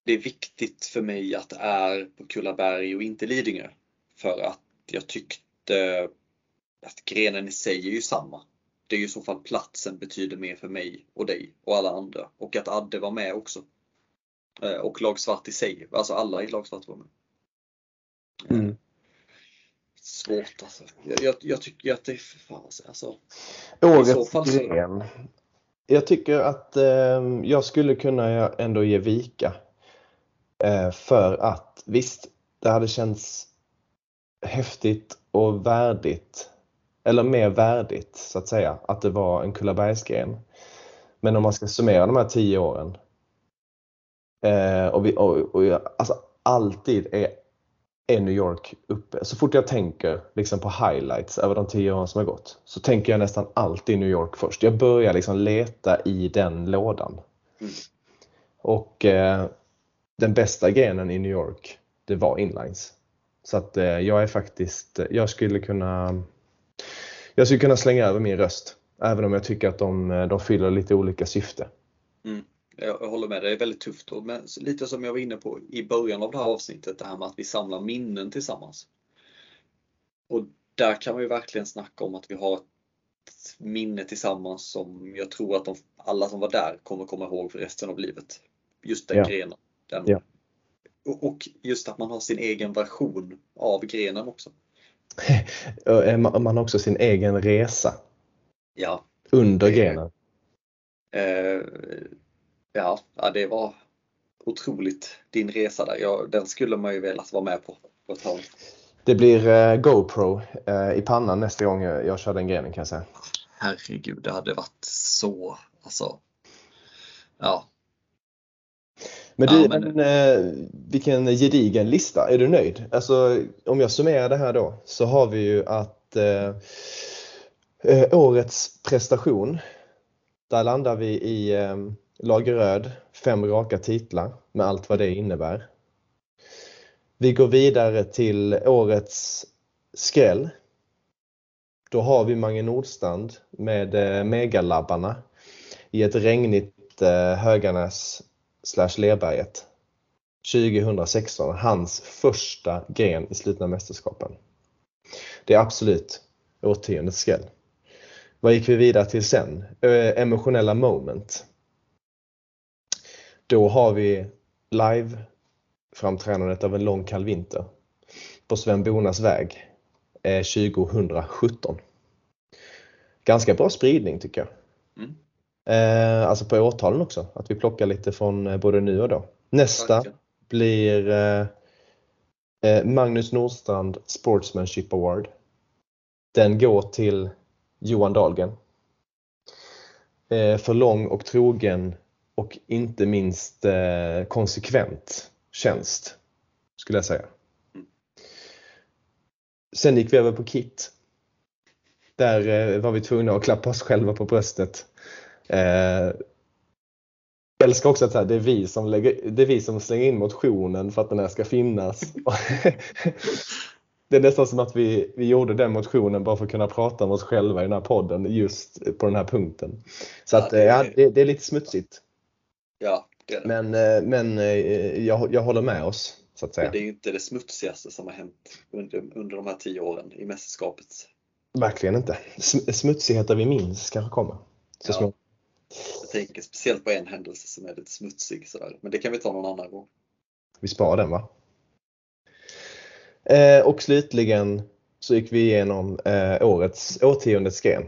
det är viktigt för mig att det är på Kullaberg och inte Lidingö. För att jag tyckte att grenen i sig är ju samma. Det är ju i så fall platsen betyder mer för mig och dig och alla andra. Och att Adde var med också. Eh, och lag svart i sig, alltså alla i lag svart var med. Mm. Svårt alltså. Jag, jag, jag tycker att det är för fan alltså. Så Årets fall gren jag tycker att eh, jag skulle kunna ändå ge vika. Eh, för att visst, det hade känts häftigt och värdigt, eller mer värdigt så att säga, att det var en Kullabergsgren. Men om man ska summera de här tio åren eh, och, vi, och, och alltså, alltid är, är New York uppe. Så fort jag tänker liksom på highlights över de tio åren som har gått så tänker jag nästan alltid New York först. Jag börjar liksom leta i den lådan. Mm. Och eh, den bästa grenen i New York, det var inlines. Så att eh, jag är faktiskt, jag skulle kunna jag skulle kunna slänga över min röst. Även om jag tycker att de, eh, de fyller lite olika syfte. Mm. Jag håller med, det är väldigt tufft. Men lite som jag var inne på i början av det här avsnittet, det här med att vi samlar minnen tillsammans. Och där kan man ju verkligen snacka om att vi har ett minne tillsammans som jag tror att de, alla som var där kommer komma ihåg för resten av livet. Just den ja. grenen. Den. Ja. Och just att man har sin egen version av grenen också. man har också sin egen resa. Ja. Under grenen. Eh, ja, ja, det var otroligt din resa där. Ja, den skulle man ju velat vara med på. på ett tag. Det blir eh, GoPro eh, i pannan nästa gång jag, jag kör den grenen kan jag säga. Herregud, det hade varit så, alltså. Ja. Men du, ja, men... Eh, vilken gedigen lista. Är du nöjd? Alltså, om jag summerar det här då så har vi ju att eh, eh årets prestation, där landar vi i Lag Röd, fem raka titlar med allt vad det innebär. Vi går vidare till årets skräll. Då har vi Mange Nordstrand med eh, Megalabbarna i ett regnigt eh, Höganäs slash Lerberget 2016. Hans första gren i slutna mästerskapen. Det är absolut årtiondets skräll. Vad gick vi vidare till sen? Emotionella moment. Då har vi live framträdandet av en lång kall vinter på Sven Bonas väg 2017. Ganska bra spridning tycker jag. Mm. Eh, alltså på årtalen också, att vi plockar lite från eh, både nu och då. Nästa Verkligen. blir eh, eh, Magnus Nordstrand Sportsmanship Award. Den går till Johan Dahlgren. Eh, för lång och trogen och inte minst eh, konsekvent tjänst, skulle jag säga. Sen gick vi över på KIT. Där var vi tvungna att klappa oss själva på bröstet Eh, jag älskar också att det, är vi som lägger, det är vi som slänger in motionen för att den här ska finnas. det är nästan som att vi, vi gjorde den motionen bara för att kunna prata om oss själva i den här podden just på den här punkten. Så att, det, ja, det, det är lite smutsigt. Ja, det är det. Men, eh, men eh, jag, jag håller med oss. Så att säga. Men det är ju inte det smutsigaste som har hänt under, under de här tio åren i mästerskapet. Verkligen inte. Smutsigheter vi minns kanske kommer. Så ja. Jag tänker speciellt på en händelse som är lite smutsig sådär. Men det kan vi ta någon annan gång. Vi sparar den va? Eh, och slutligen så gick vi igenom eh, årets, årtiondets gren.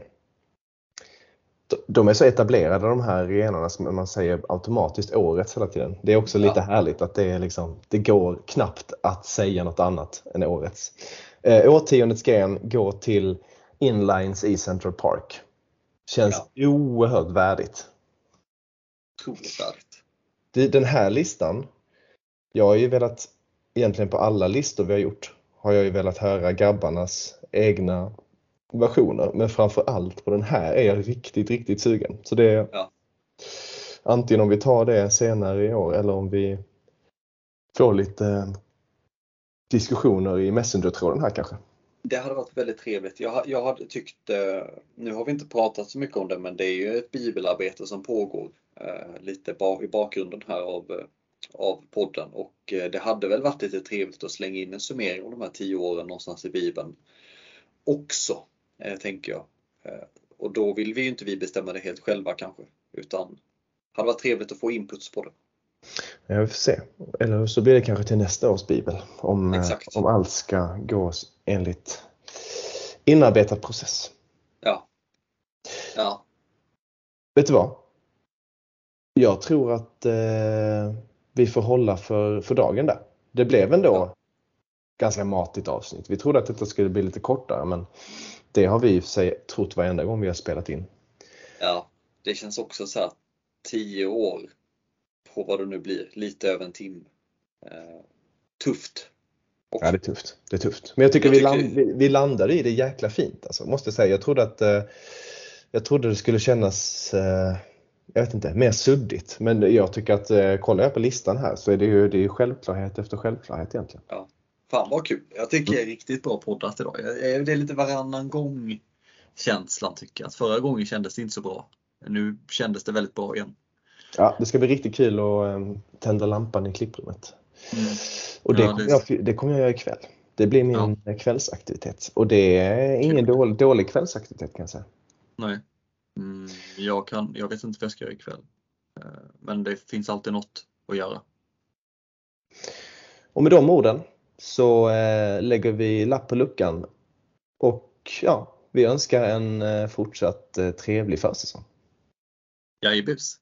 De är så etablerade de här grenarna som man säger automatiskt årets hela tiden. Det är också lite ja. härligt att det, är liksom, det går knappt att säga något annat än årets. Eh, årtiondets gren går till inlines i Central Park. Känns ja. oerhört värdigt. Otroligt värdigt. Den här listan, jag har ju velat, egentligen på alla listor vi har gjort, har jag ju velat höra grabbarnas egna versioner. Men framför allt på den här är jag riktigt, riktigt sugen. Så det är ja. antingen om vi tar det senare i år eller om vi får lite diskussioner i Messenger-tråden här kanske. Det hade varit väldigt trevligt. Jag, jag hade tyckt, eh, nu har vi inte pratat så mycket om det, men det är ju ett bibelarbete som pågår eh, lite i bakgrunden här av, eh, av podden och det hade väl varit lite trevligt att slänga in en summering av de här tio åren någonstans i Bibeln också, tänker jag. Och då vill vi ju inte vi bestämma det helt själva kanske, utan det hade varit trevligt att få inputs på det. Ja, vi får se. Eller så blir det kanske till nästa års bibel. Om, eh, om allt ska gå enligt inarbetad process. Ja. ja. Vet du vad? Jag tror att eh, vi får hålla för, för dagen där. Det blev ändå Ja. ganska matigt avsnitt. Vi trodde att detta skulle bli lite kortare men det har vi i och för sig trott varenda gång vi har spelat in. Ja, det känns också så här tio år på vad det nu blir, lite över en timme. Eh, tufft. Ja, det är tufft. Det är tufft. Men jag tycker, Jag vi, tycker- land, vi, vi landade i det jäkla fint. Alltså, måste jag säga. Jag trodde att eh, jag trodde det skulle kännas eh, jag vet inte, mer suddigt. Men jag tycker att eh, kollar jag på listan här så är det ju det är självklarhet efter självklarhet egentligen. Fan vad kul! Jag tycker det är riktigt bra poddat idag. Det är lite varannan gång känslan tycker jag. Att förra gången kändes det inte så bra. Nu kändes det väldigt bra igen. Ja, det ska bli riktigt kul att eh, tända lampan i klipprummet. Mm. Och det, Ja, kommer det- jag, det kommer jag göra ikväll. Det blir min kvällsaktivitet. Och det är ingen dålig, dålig kvällsaktivitet kan jag säga. Nej. Mm, jag, kan, jag vet inte vad jag ska göra ikväll. Eh, Men det finns alltid något att göra. Och med de orden så eh, lägger vi lapp på luckan och ja, vi önskar en eh, fortsatt eh, trevlig försäsong. Jajebus!